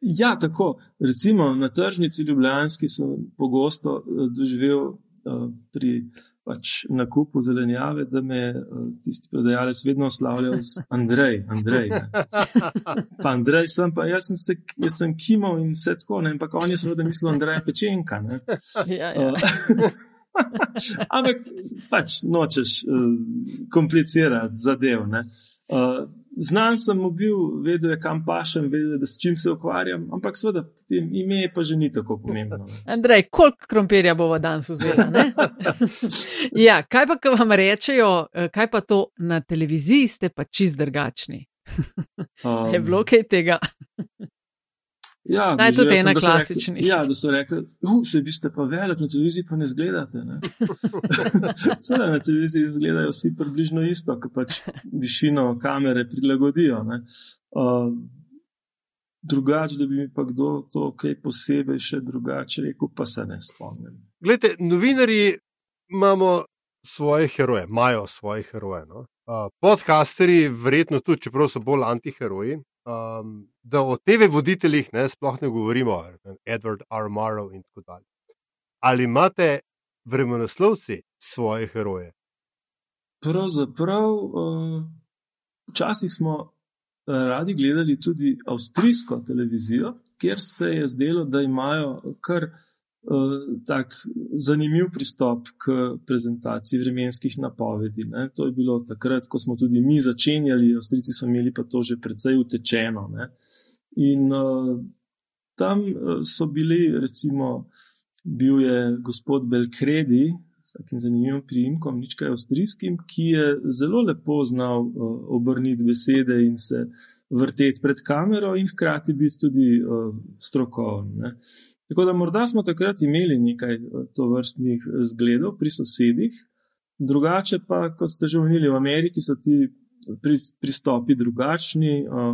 Ja, tako. Recimo na tržnici Ljubljanski sem pogosto uh, doživel uh, pri pač nakupu zelenjave, da me uh, tisti prodajalec vedno slavljal z Andrej. Andrej pa Andrej sem pa, jaz sem, se, jaz sem kimal in vse tako, ne? ampak on je seveda mislil Andrej Pečenka. Ja, ja. ampak pač nočeš uh, komplicirati zadev. Uh, Znan sem mu bil, vedel je, kam pašem, vedel je, da s čim se ukvarjam, ampak seveda, ime pa že ni tako pomembno. Andrej, koliko krompirja bo danes vzela? ja, kaj pa, ko vam rečejo, eh, kaj pa to na televiziji, ste pa čist drugačni. um, je bilo kaj tega? Ja, Naj tudi ena klasičnih. Ja, da so rekli, da vi ste pa velik, na televiziji pa ne zgledate. Ne? Seveda na televiziji izgledajo vsi približno isto, ki pač višino kamere prilagodijo. Uh, drugače, da bi mi pa kdo to kaj posebej še drugače rekel, pa se ne spomnim. Glede, novinari imamo svoje heroje, imajo svoje heroje. No? Uh, podcasteri, verjetno tudi, čeprav so bolj antiheroji, um, da o TV voditeljih ne, sploh ne govorimo, Edward R. Morrow in tako dalje. Ali imate vremenoslovci svoje heroje? Pravzaprav, uh, včasih smo uh, radi gledali tudi avstrijsko televizijo, kjer se je zdelo, da imajo kar tak zanimiv pristop k prezentaciji vremenskih napovedi. Ne. To je bilo takrat, ko smo tudi mi začenjali, Avstrijci so imeli pa to že precej utečeno. Ne. In uh, tam uh, so bili, recimo, bil je gospod Belkredi. S takim zanimivim priimkom, nič kaj avstrijskim, ki je zelo lepo znal uh, obrniti besede in se vrteti pred kamero, in hkrati biti tudi uh, strokoven. Uh, Tako da morda smo takrat imeli nekaj eh, to vrstnih eh, zgledov pri sosedih, drugače pa, kot ste že omenili, v Ameriki so ti pristopi drugačni, eh,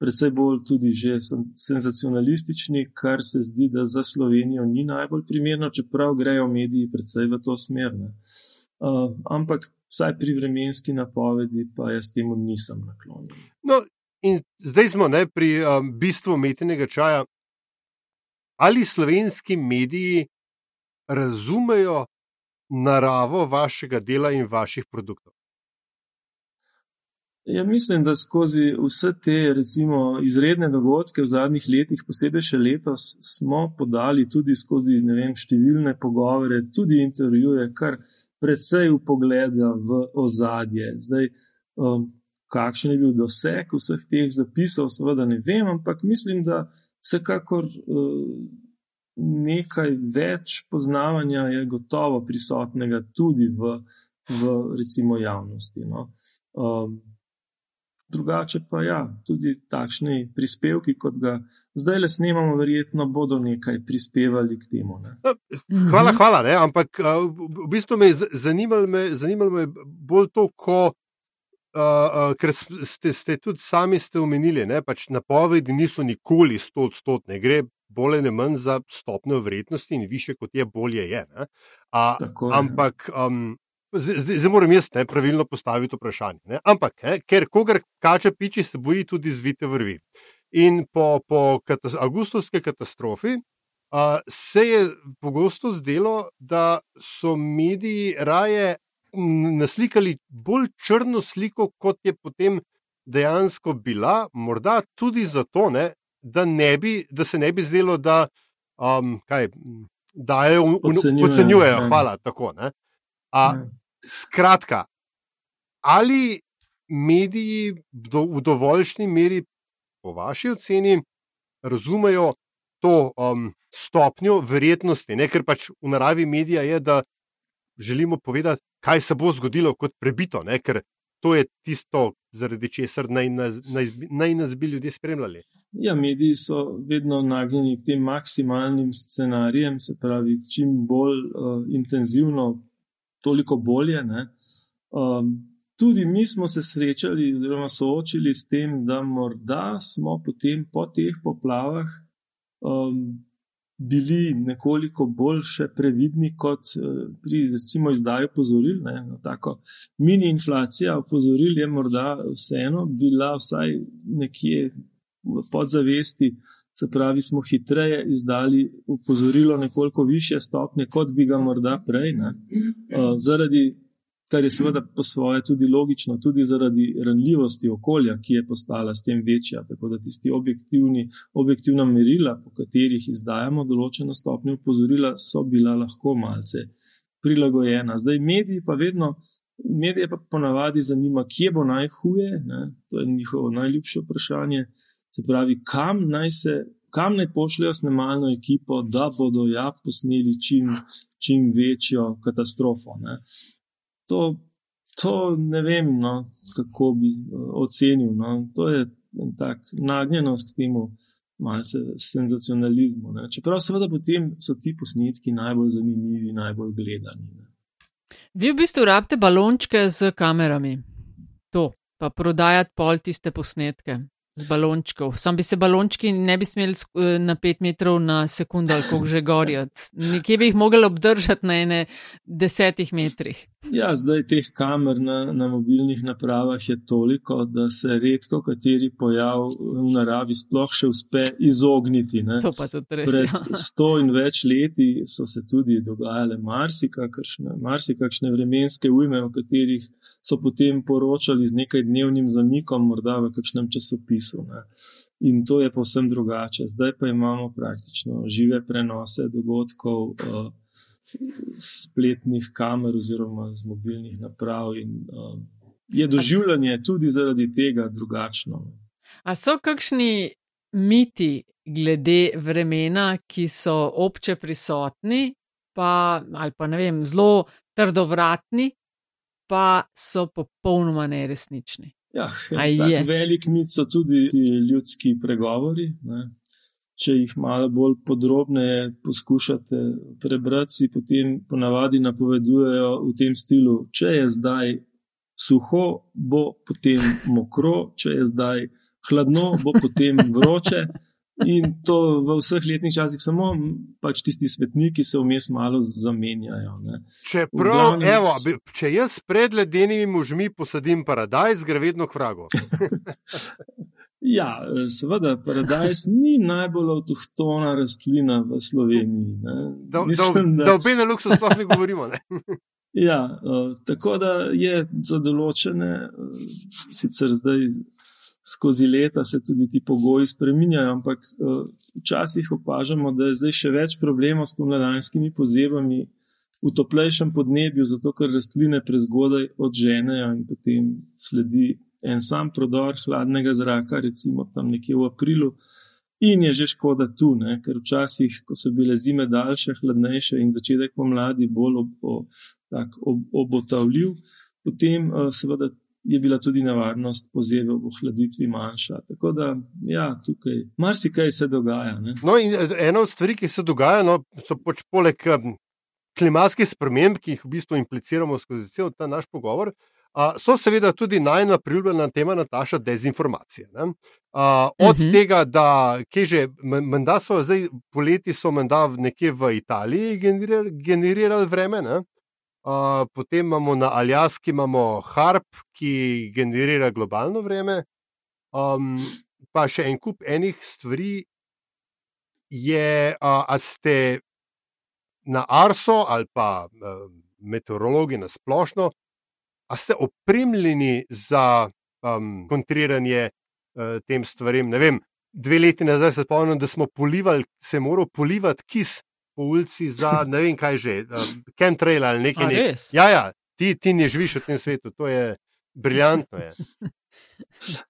predvsej bolj tudi že senzacionalistični, kar se zdi, da za Slovenijo ni najbolj primerno, čeprav grejo mediji predvsej v to smer. Ampak vsaj pri vremenski napovedi pa jaz temu nisem naklonjen. No, in zdaj smo ne, pri um, bistvu metenega čaja ali slovenski mediji razumejo naravo vašega dela in vaših produktov? Ja, mislim, da skozi vse te recimo, izredne dogodke v zadnjih letih, posebej še letos, smo podali tudi skozi vem, številne pogovore, tudi intervjuje, kar precej upogleda v ozadje. Zdaj, um, kakšen je bil doseg vseh teh zapisov, seveda ne vem, ampak mislim, da vsekakor uh, nekaj več poznavanja je gotovo prisotnega tudi v, v recimo, javnosti. No. Um, drugače pa ja, tudi takšni prispevki, kot ga zdaj le snemamo, verjetno bodo nekaj prispevali k temu. Ne. Hvala, hvala, ne? ampak v bistvu me je zanimalo, me, zanimalo me bolj to, ko. Uh, ker ste, ste tudi sami ste omenili, da pač napovedi niso nikoli 100-odstotne. Gre bolj ali manj za stopnjo vrednosti in više kot je, bolje je. A, Tako, ampak um, zdaj, zdaj moram jaz ne, pravilno postaviti vprašanje. Ne? Ampak, ne, ker kogar kače piči, se boji tudi zvite vrvi. In po, po katas avgustovski katastrofi. Uh, se je pogosto zdelo, da so mediji raje naslikali bolj črno sliko, kot je potem dejansko bila, morda tudi zato, ne, da, ne bi, da se ne bi zdelo, da um, kaj, dajo, podcenjujejo. podcenjujejo. Hvala. Tako, A, skratka, ali mediji do, v dovoljšni meri, po vaši oceni, razumejo to um, stopnjo verjetnosti, ne? ker pač v naravi medija je, da želimo povedati, kaj se bo zgodilo kot prebito, ne? ker to je tisto, zaradi česar naj naj, naj nas bi ljudje spremljali. Ja, mediji so vedno nagnjeni k tem maksimalnim scenarijem, se pravi, čim bolj uh, intenzivno, toliko bolje. Um, tudi mi smo se srečali, oziroma soočili s tem, da morda smo potem po teh poplavah um, bili nekoliko bolj previdni kot eh, pri recimo izdaji opozoril. No, tako mini inflacija opozoril je morda vseeno bila vsaj nekje v podzavesti se pravi, smo hitreje izdali upozorilo nekoliko više stopnje, kot bi ga morda prej. Ne? Zaradi, kar je seveda po svoje tudi logično, tudi zaradi ranljivosti okolja, ki je postala s tem večja. Tako da tisti objektivni, objektivna merila, po katerih izdajamo določeno stopnjo upozorila, so bila lahko malce prilagojena. Zdaj mediji pa vedno. Medije pa ponavadi zanima, kje bo najhuje, ne? to je njihovo najljubše vprašanje. Se pravi, kam naj, se, kam naj pošljajo snemalno ekipo, da bodo ja posneli čim, čim večjo katastrofo. Ne? To, to ne vem, no, kako bi uh, ocenil. No? To je tak nagnjenost k temu malce senzacionalizmu. Ne? Čeprav seveda potem so ti posnetki najbolj zanimivi, najbolj gledani. Ne? Vi v bistvu rabite balončke z kamerami. To, pa prodajati pol tiste posnetke. Z balončkov. Sam bi se balončki ne bi smeli eh, na 5 metrov na sekundo, ali kako že gorjati. Nekje bi jih mogli obdržati na ene desetih metrih. Ja, zdaj teh kamer na, na mobilnih napravah je toliko, da se redko kateri pojav v naravi sploh še uspe izogniti. Ne. To pa tudi res. Pred ja. sto in več leti so se tudi dogajale marsikakšne, marsikakšne vremenske ujme, o katerih so potem poročali z nekaj dnevnim zamikom, morda v kakšnem časopisu časopisu. Ne. In to je povsem drugače. Zdaj pa imamo praktično žive prenose dogodkov uh, spletnih kamer oziroma z mobilnih naprav. In, uh, je doživljanje tudi zaradi tega drugačno. A so kakšni miti glede vremena, ki so obče prisotni, pa, ali pa ne vem, zelo trdovratni, pa so popolnoma neresnični? Ja, velik mit so tudi ti ljudski pregovori. Ne. Če jih malo bolj podrobneje poskušate prebrati, potem ponavadi napovedujejo v tem stilu, če je zdaj suho, bo potem mokro, če je zdaj hladno, bo potem vroče. In to v vseh letnih časih, samo pač tisti svetniki se vmes malo zamenjajo. Čeprav, glavnem, evo, če jaz pred ledenimi možmi posadim paradajz, gre vedno k vragu. ja, seveda, paradajz ni najbolj avtohtona rastlina v Sloveniji. Da, Mislim, da, da, da obe na luksu sploh ne govorimo. Ne? ja, uh, tako da je za določene, uh, sicer zdaj skozi leta se tudi ti pogoji spreminjajo, ampak uh, včasih opažamo, da je zdaj še več problemov s pomladanskimi pozebami v toplejšem podnebju, zato ker rastline prezgodaj odženejo in potem sledi en sam prodor hladnega zraka, recimo tam nekje v aprilu. In je že škoda tu, ne? ker včasih, ko so bile zime daljše, hladnejše in začetek pomladi bolj ob, ob, ob, obotavljiv, potem uh, seveda je bila tudi nevarnost pozebe v ohladitvi manjša. Tako da, ja, tukaj marsikaj se dogaja. Ne? No, in eh, ena od stvari, ki se dogaja, no, so pač poleg klimatskih sprememb, ki jih v bistvu impliciramo skozi cel ta naš pogovor. Uh, so seveda tudi najna priljubljena tema Nataša dezinformacije. Uh, od uh mhm. -huh. tega, da že, menda so zdaj poleti, so menda nekje v Italiji generirali, generirali vreme, ne? Potem imamo na Aljaski imamo Harp, ki generira globalno vreme, um, pa še en kup enih stvari. Je, a, a ste na Arso ali pa a, meteorologi na splošno, a ste opremljeni za um, kontriranje a, tem stvarem? Ne vem, dve leti nazaj se spomnim, da smo polivali, se moral polivati kis po ulici za ne vem kaj že, chemtrail ali nekaj. Ne. Ja, ja, ti, ti ne živiš v tem svetu, to je briljantno. Je.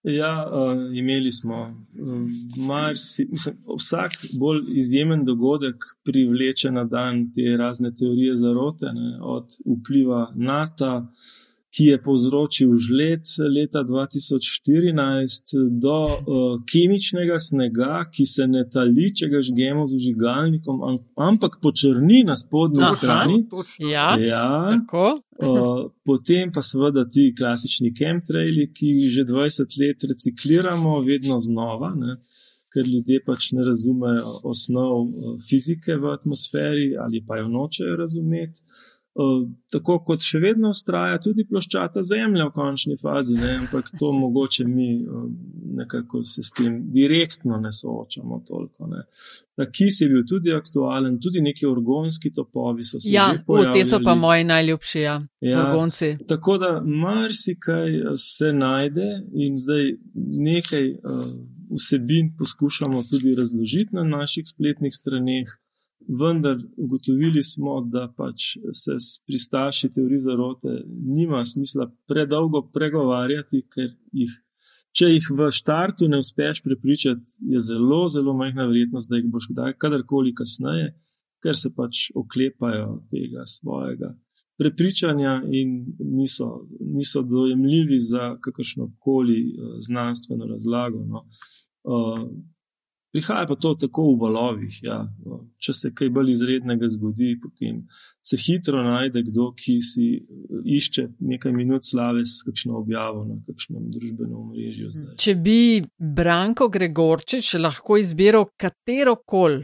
Ja, uh, imeli smo. Um, marsi, mislim, vsak bolj izjemen dogodek privleče na dan te razne teorije zarote, ne, od vpliva NATO, ki je povzročil žled leta 2014, do uh, kemičnega snega, ki se ne tali, če ga žgemo z užigalnikom, ampak počrni na spodnji Aha, strani. Ja, ja. Uh, potem pa seveda ti klasični chemtraili, ki jih že 20 let recikliramo, vedno znova. Ne? Ker ljudje pač ne razumejo osnov fizike v atmosferi ali pa jo nočejo razumeti. Tako kot še vedno ustraja tudi ploščata Zemlja v končni fazi, ne? ampak to mogoče mi nekako se s tem direktno ne soočamo toliko. Ne? Ta kis je bil tudi aktualen, tudi neki orgonski topovi so se ja, pojavili. Ja, te so pa moji najljubši, ja, ja orgonci. Tako da marsikaj se najde in zdaj nekaj uh, vsebin poskušamo tudi razložiti na naših spletnih straneh vendar ugotovili smo, da pač se s pristaši teorije zarote nima smisla predolgo pregovarjati, ker jih, če jih v štartu ne uspeš prepričati, je zelo, zelo majhna verjetnost, da jih boš kdaj, kadarkoli kasneje, ker se pač oklepajo tega svojega. Prepričanja in niso, niso dojemljivi za kakršno koli uh, znanstveno razlago. No. Uh, Prihaja pa to tako v valovih. Ja. Če se kaj bolj izrednega zgodi, potem se hitro najde kdo, ki si išče nekaj minut slave s kakšno objavo na kakšnem družbenem omrežju. Če bi Branko Gregorčič lahko izbiral katero koli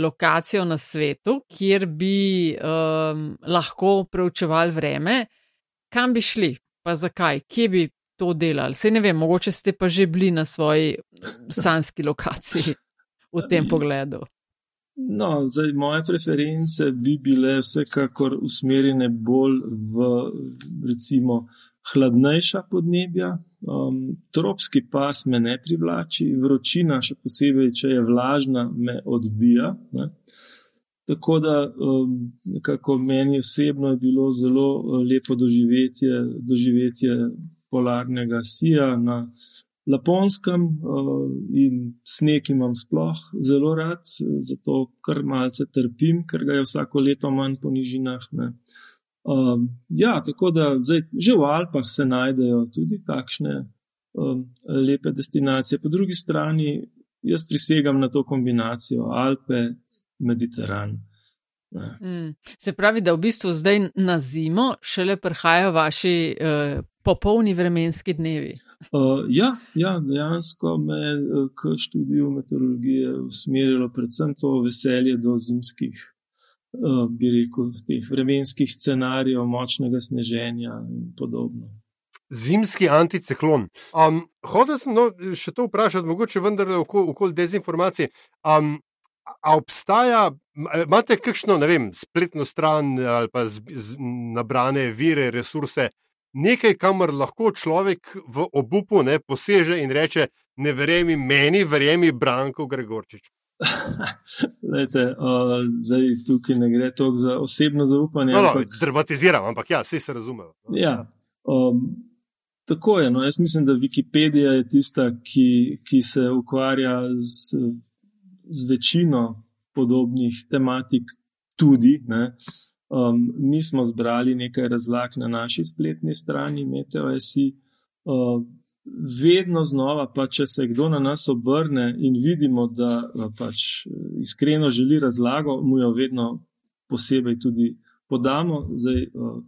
lokacijo na svetu, kjer bi um, lahko preučevali vreme, kam bi šli, pa zakaj, kje bi. To delali. Sej ne vem, mogoče ste pa že bili na svoji sanski lokaciji v tem pogledu? No, zdaj, moje preference bi bile vsekakor usmerjene bolj v, recimo, hladnejša podnebja. Um, tropski pas me ne privlači, vročina, še posebej, če je vlažna, me odbija. Ne. Tako da, um, nekako meni osebno je bilo zelo uh, lepo doživetje, doživetje polarnega sija na Laponskem uh, in sneg imam sploh zelo rad, zato kar malce trpim, ker ga je vsako leto manj po nižinah. Uh, ja, tako da zdaj, že v Alpah se najdejo tudi takšne um, lepe destinacije. Po drugi strani jaz prisegam na to kombinacijo Alpe, Mediteran. Mm. Se pravi, da v bistvu zdaj na zimo šele prihajajo vaši uh, popolni vremenski dnevi. Uh, ja, ja, dejansko me je k študiju meteorologije usmerilo predvsem to veselje do zimskih, uh, bi rekel, teh vremenskih scenarijev, močnega sneženja in podobno. Zimski anticiklon. Um, Hodil sem no, še to vprašati, mogoče vendar okoli okol dezinformacij. Um, a obstaja, imate kakšno, ne vem, spletno stran ali pa z, z, nabrane vire, resurse, nekaj, kamor lahko človek v obupu ne poseže in reče: Ne verjemi meni, verjemi Branko Gregorčič. Lejte, uh, zdaj tukaj ne gre toliko za osebno zaupanje. No, no, ampak... Dramatiziram, ampak ja, vse se razume. No, ja, um, tako je. No, jaz mislim, da Wikipedija je tista, ki, ki se ukvarja z, z večino podobnih tematik, tudi. Ne. Um, mi smo zbrali nekaj razlag na naši spletni strani MeteoSI. Uh, vedno znova, pa če se kdo na nas obrne in vidimo, da uh, pač iskreno želi razlago, mu jo vedno posebej tudi podamo. Zdaj, uh,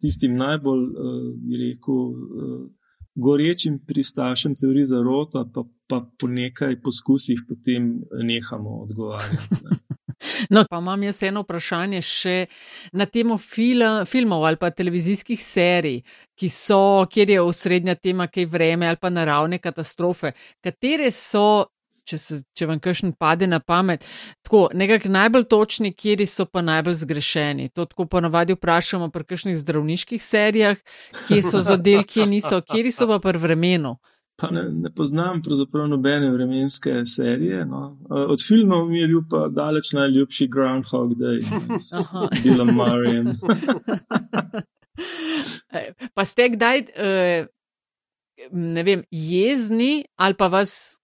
tistim najbolj, uh, bi rekel, uh, gorečim pristašem teorije zarota, pa, pa po nekaj poskusih potem nehamo odgovarjati. No, pa imam jaz eno vprašanje še na temo film, filmov ali pa televizijskih serij, ki so, kjer je osrednja tema kaj vreme ali pa naravne katastrofe. Katere so, če, se, če vam kakšen pade na pamet, tako nekako najbolj točni, kjeri so pa najbolj zgrešeni? To tako ponavadi vprašamo pri kakšnih zdravniških serijah, kje so zadel, kje niso, kjeri so pa pri vremenu. Pa ne, ne poznam pravzaprav nobene vremenske serije. No. Od filmov mi je bil pa daleč najljubši Groundhog Day, s Billom Murrayem. pa ste kdaj, eh, ne vem, jezni ali pa vas,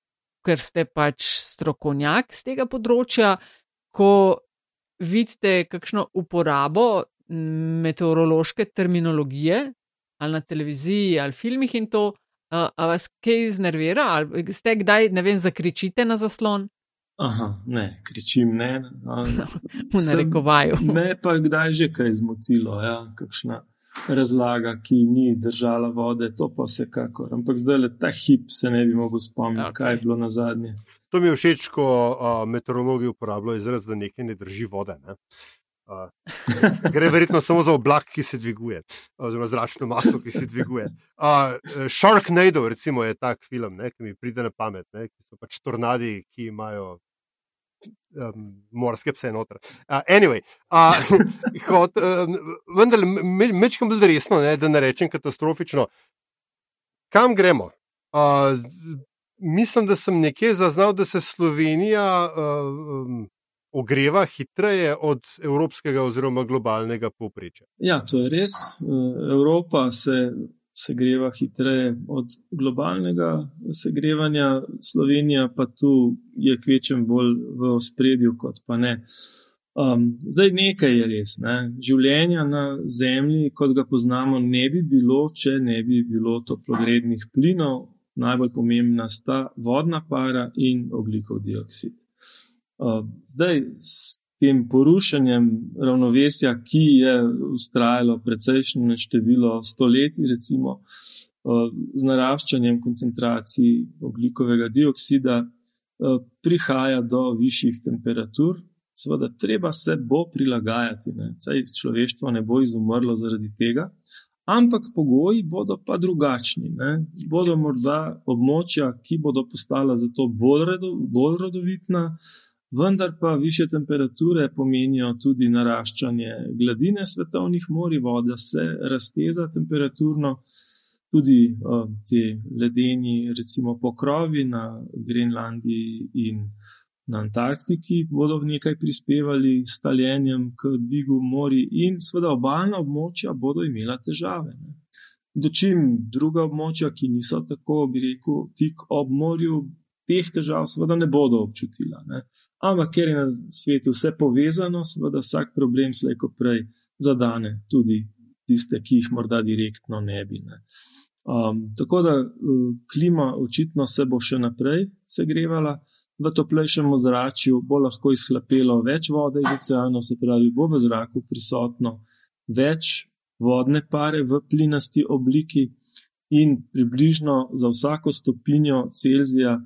ker ste pač strokovnjak z tega področja, ko vidite kakšno uporabo meteorološke terminologije ali na televiziji ali filmih in to. Uh, a vas kaj iznervira, ali ste kdaj, ne vem, zakričite na zaslon? Aha, ne, kričim ne. V narekovaju. Me pa kdaj že kaj zmotilo, ja, kakšna razlaga, ki ni držala vode, to pa vsekakor. Ampak zdaj le ta hip se ne bi mogel spomniti, okay. kaj je bilo na zadnje. To mi je všeč, ko uh, meteorologi uporabljajo izraz, da nekaj ne drži vode. Ne? Uh, gre verjetno samo za oblak, ki se dviguje, oziroma zračno maso, ki se dviguje. Uh, Sharknado, recimo, je tak film, ne, ki mi pride na pamet, ne, ki so pač tornadi, ki imajo um, morske pse noter. Uh, anyway, uh, kot, uh, vendar, mečkam bolj resno, ne, da ne rečem katastrofično. Kam gremo? Uh, mislim, da sem nekje zaznal, da se Slovenija. Uh, um, ogreva hitreje od evropskega oziroma globalnega povprečja. Ja, to je res. Evropa se segreva hitreje od globalnega segrevanja, Slovenija pa tu je kvečem bolj v ospredju, kot pa ne. Um, zdaj nekaj je res. Ne? Življenja na Zemlji, kot ga poznamo, ne bi bilo, če ne bi bilo toplogrednih plinov. Najbolj pomembna sta vodna para in oglikov dioksid. Zdaj, s tem porušenjem ravnovesja, ki je ustrajalo precejšnje število stoletij, recimo z naraščanjem koncentracij oglikovega dioksida, prihaja do višjih temperatur. Seveda, treba se bo prilagajati, Saj človeštvo ne bo izumrlo zaradi tega, ampak pogoji bodo pa drugačni. Ne? Bodo morda območja, ki bodo postala zato bolj, redo, bolj rodovitna, vendar pa više temperature pomenijo tudi naraščanje gladine svetovnih morij, voda se razteza temperaturno, tudi uh, te ledeni, recimo pokrovi na Grenlandiji in na Antarktiki bodo nekaj prispevali s taljenjem k dvigu mori in seveda obaljna območja bodo imela težave. Ne. Dočim druga območja, ki niso tako, bi rekel, tik ob morju, teh težav seveda ne bodo občutila. Ne. Ampak ker je na svetu vse povezano, seveda vsak problem slejko prej zadane tudi tiste, ki jih morda direktno ne bi. Ne. Um, tako da uh, klima očitno se bo še naprej segrevala, v toplejšem ozračju bo lahko izhlapelo več vode iz oceanov, se pravi, bo v zraku prisotno več vodne pare v plinasti obliki in približno za vsako stopinjo Celzija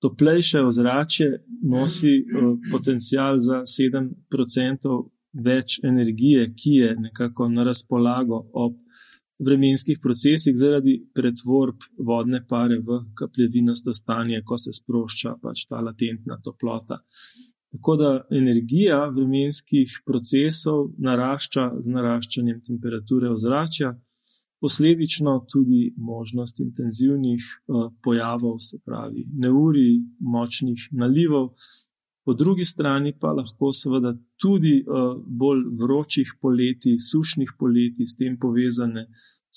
toplejše ozračje nosi uh, potencial za 7% več energije, ki je nekako na razpolago ob vremenskih procesih zaradi pretvorb vodne pare v kapljevinasto stanje, ko se sprošča pač ta latentna toplota. Tako da energija vremenskih procesov narašča z naraščanjem temperature ozračja posledično tudi možnost intenzivnih uh, pojavov, se pravi, neuri, močnih nalivov, po drugi strani pa lahko seveda tudi uh, bolj vročih poletij, sušnih poletij, s tem povezane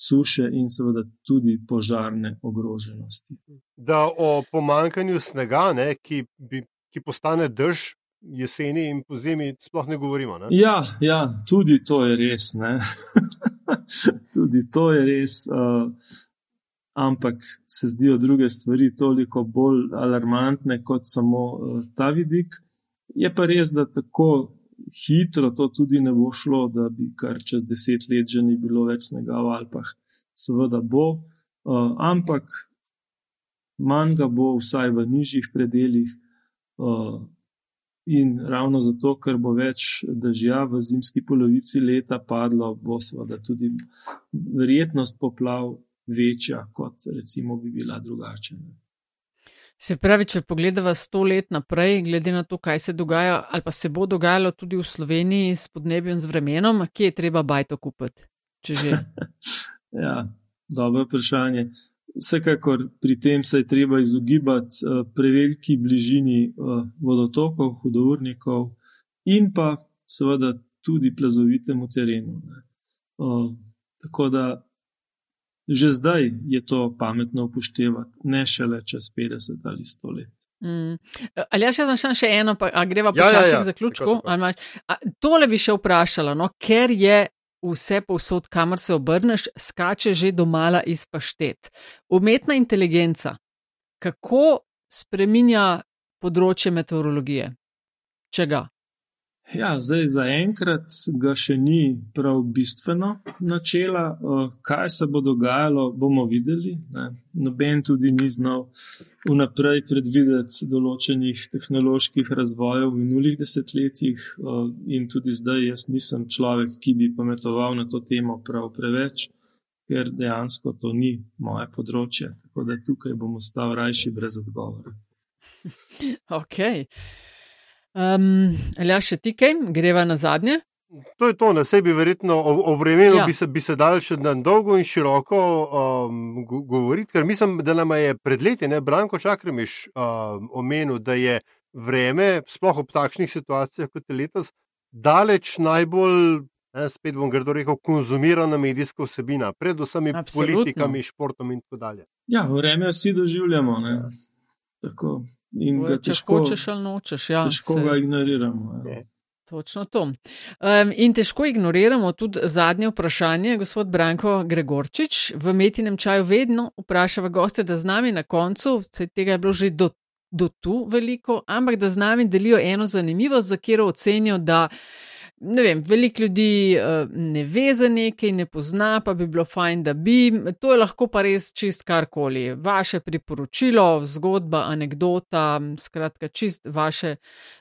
suše in seveda tudi požarne ogroženosti. Da o pomankanju snega, ne, ki, bi, ki postane drž. Jeseni in po zimi sploh ne govorimo. Ne? Ja, ja, tudi to je res. tudi to je res, uh, ampak se zdijo druge stvari toliko bolj alarmantne kot samo uh, ta vidik. Je pa res, da tako hitro to tudi ne bo šlo, da bi kar čez deset let že ni bilo več snega v Alpah. Seveda bo, uh, ampak manj ga bo, vsaj v nižjih predeljih. Uh, In ravno zato, ker bo več dežja v zimski polovici leta padlo, bo seveda tudi verjetnost poplav večja, kot recimo bi bila drugače. Se pravi, če pogledamo sto let naprej, glede na to, kaj se dogaja ali pa se bo dogajalo tudi v Sloveniji s podnebjem, z vremenom, kje je treba bajto kupiti? ja, dobro vprašanje. Vsekakor pri tem se je treba izogibati uh, preveliki bližini uh, vodotokov, hudournikov in pa seveda tudi plazovitemu terenu. Uh, tako da že zdaj je to pametno upoštevati, ne šele čez 50 ali 100 let. Mm. Ali jaz še, še eno, pa greva počasi ja, ja, ja. k zaključku? Tole bi še vprašala, no, ker je vse povsod, kamor se obrneš, skače že domala iz paštet. Umetna inteligenca, kako spreminja področje meteorologije? Čega? Ja, zdaj zaenkrat ga še ni prav bistveno načela. Kaj se bo dogajalo, bomo videli. Ne. Noben tudi ni znal vnaprej predvideti določenih tehnoloških razvojev v minulih desetletjih, in tudi zdaj jaz nisem človek, ki bi pametoval na to temo prav preveč, ker dejansko to ni moje področje. Tako da tukaj bom ostal rajši brez odgovora. Ok. Um, Ali ja, še ti kaj, greva na zadnje? To je to, na sebi verjetno o, o vremenu ja. bi, se, bi se dal še na dolgo in široko um, govoriti, ker mislim, da nam je pred leti, ne, Branko Čakremiš um, omenil, da je vreme, sploh ob takšnih situacijah kot je letos, daleč najbolj, ne, spet bom grdo rekel, konzumirana medijska vsebina, predvsem politikami, športom in tako dalje. Ja, vreme vsi doživljamo. Ja. Tako, in ga težko, hočeš ali nočeš, ja, težko se... ga ignoriramo. Ja. Točno to. Um, in težko ignoriramo tudi zadnje vprašanje, gospod Branko Gregorčič. V metinem čaju vedno vprašava goste, da z nami na koncu, vse tega je bilo že do, do tu veliko, ampak da z nami delijo eno zanimivost, za katero ocenijo, da ne vem, veliko ljudi uh, ne ve za nekaj, ne pozna, pa bi bilo fajn, da bi. To je lahko pa res čist karkoli. Vaše priporočilo, zgodba, anekdota, skratka, čist vaše,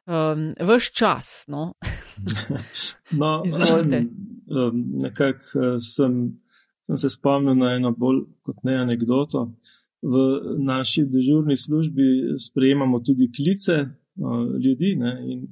um, vaš čas. No, no izvolite. Um, nekako sem, sem se spomnil na eno bolj kot ne anekdoto. V naši dežurni službi sprejemamo tudi klice uh, ljudi ne, in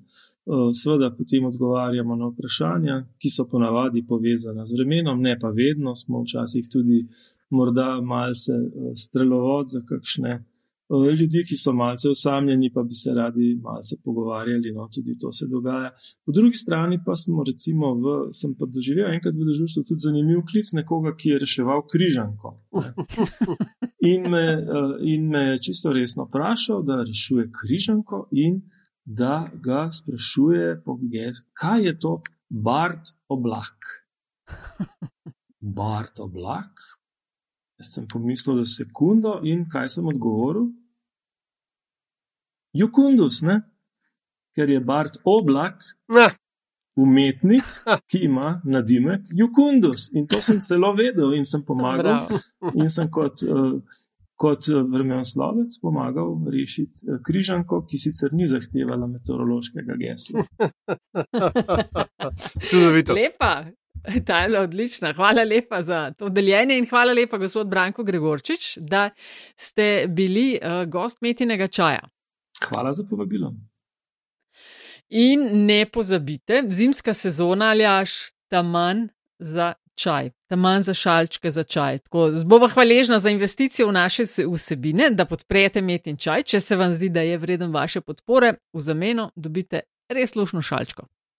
Eh, seveda potem odgovarjamo na vprašanja, ki so ponavadi povezana z vremenom, ne pa vedno, smo včasih tudi morda malce eh, strelovod za kakšne eh, ljudi, ki so malce osamljeni, pa bi se radi malce pogovarjali, no tudi to se dogaja. Po drugi strani pa smo recimo v, sem pa doživel enkrat v državstvu tudi zanimiv klic nekoga, ki je reševal križanko. In me, in me čisto resno vprašal, da rešuje križanko in da ga sprašuje, kaj je to Bart oblak. Bart oblak. Jaz sem pomislil za sekundo in kaj sem odgovoril? Jukundus, ne? ker je Bart oblak, ne. umetnik, ki ima nadimek Jukundus. In to sem celo vedel in sem pomagal. In sem kot uh, kot eh, vremenoslovec pomagal rešiti eh, križanko, ki sicer ni zahtevala meteorološkega gesla. Čudovito. Lepa. Ta je bila odlična. Hvala lepa za to deljenje in hvala lepa, gospod Branko Gregorčič, da ste bili uh, gost metinega čaja. Hvala za povabilo. In ne pozabite, zimska sezona ali až tam manj za čaj, tam manj za šalčke za čaj. Tako zbova hvaležna za investicijo v naše vsebine, da podprete metin čaj, če se vam zdi, da je vreden vaše podpore, v zameno dobite res lušno šalčko.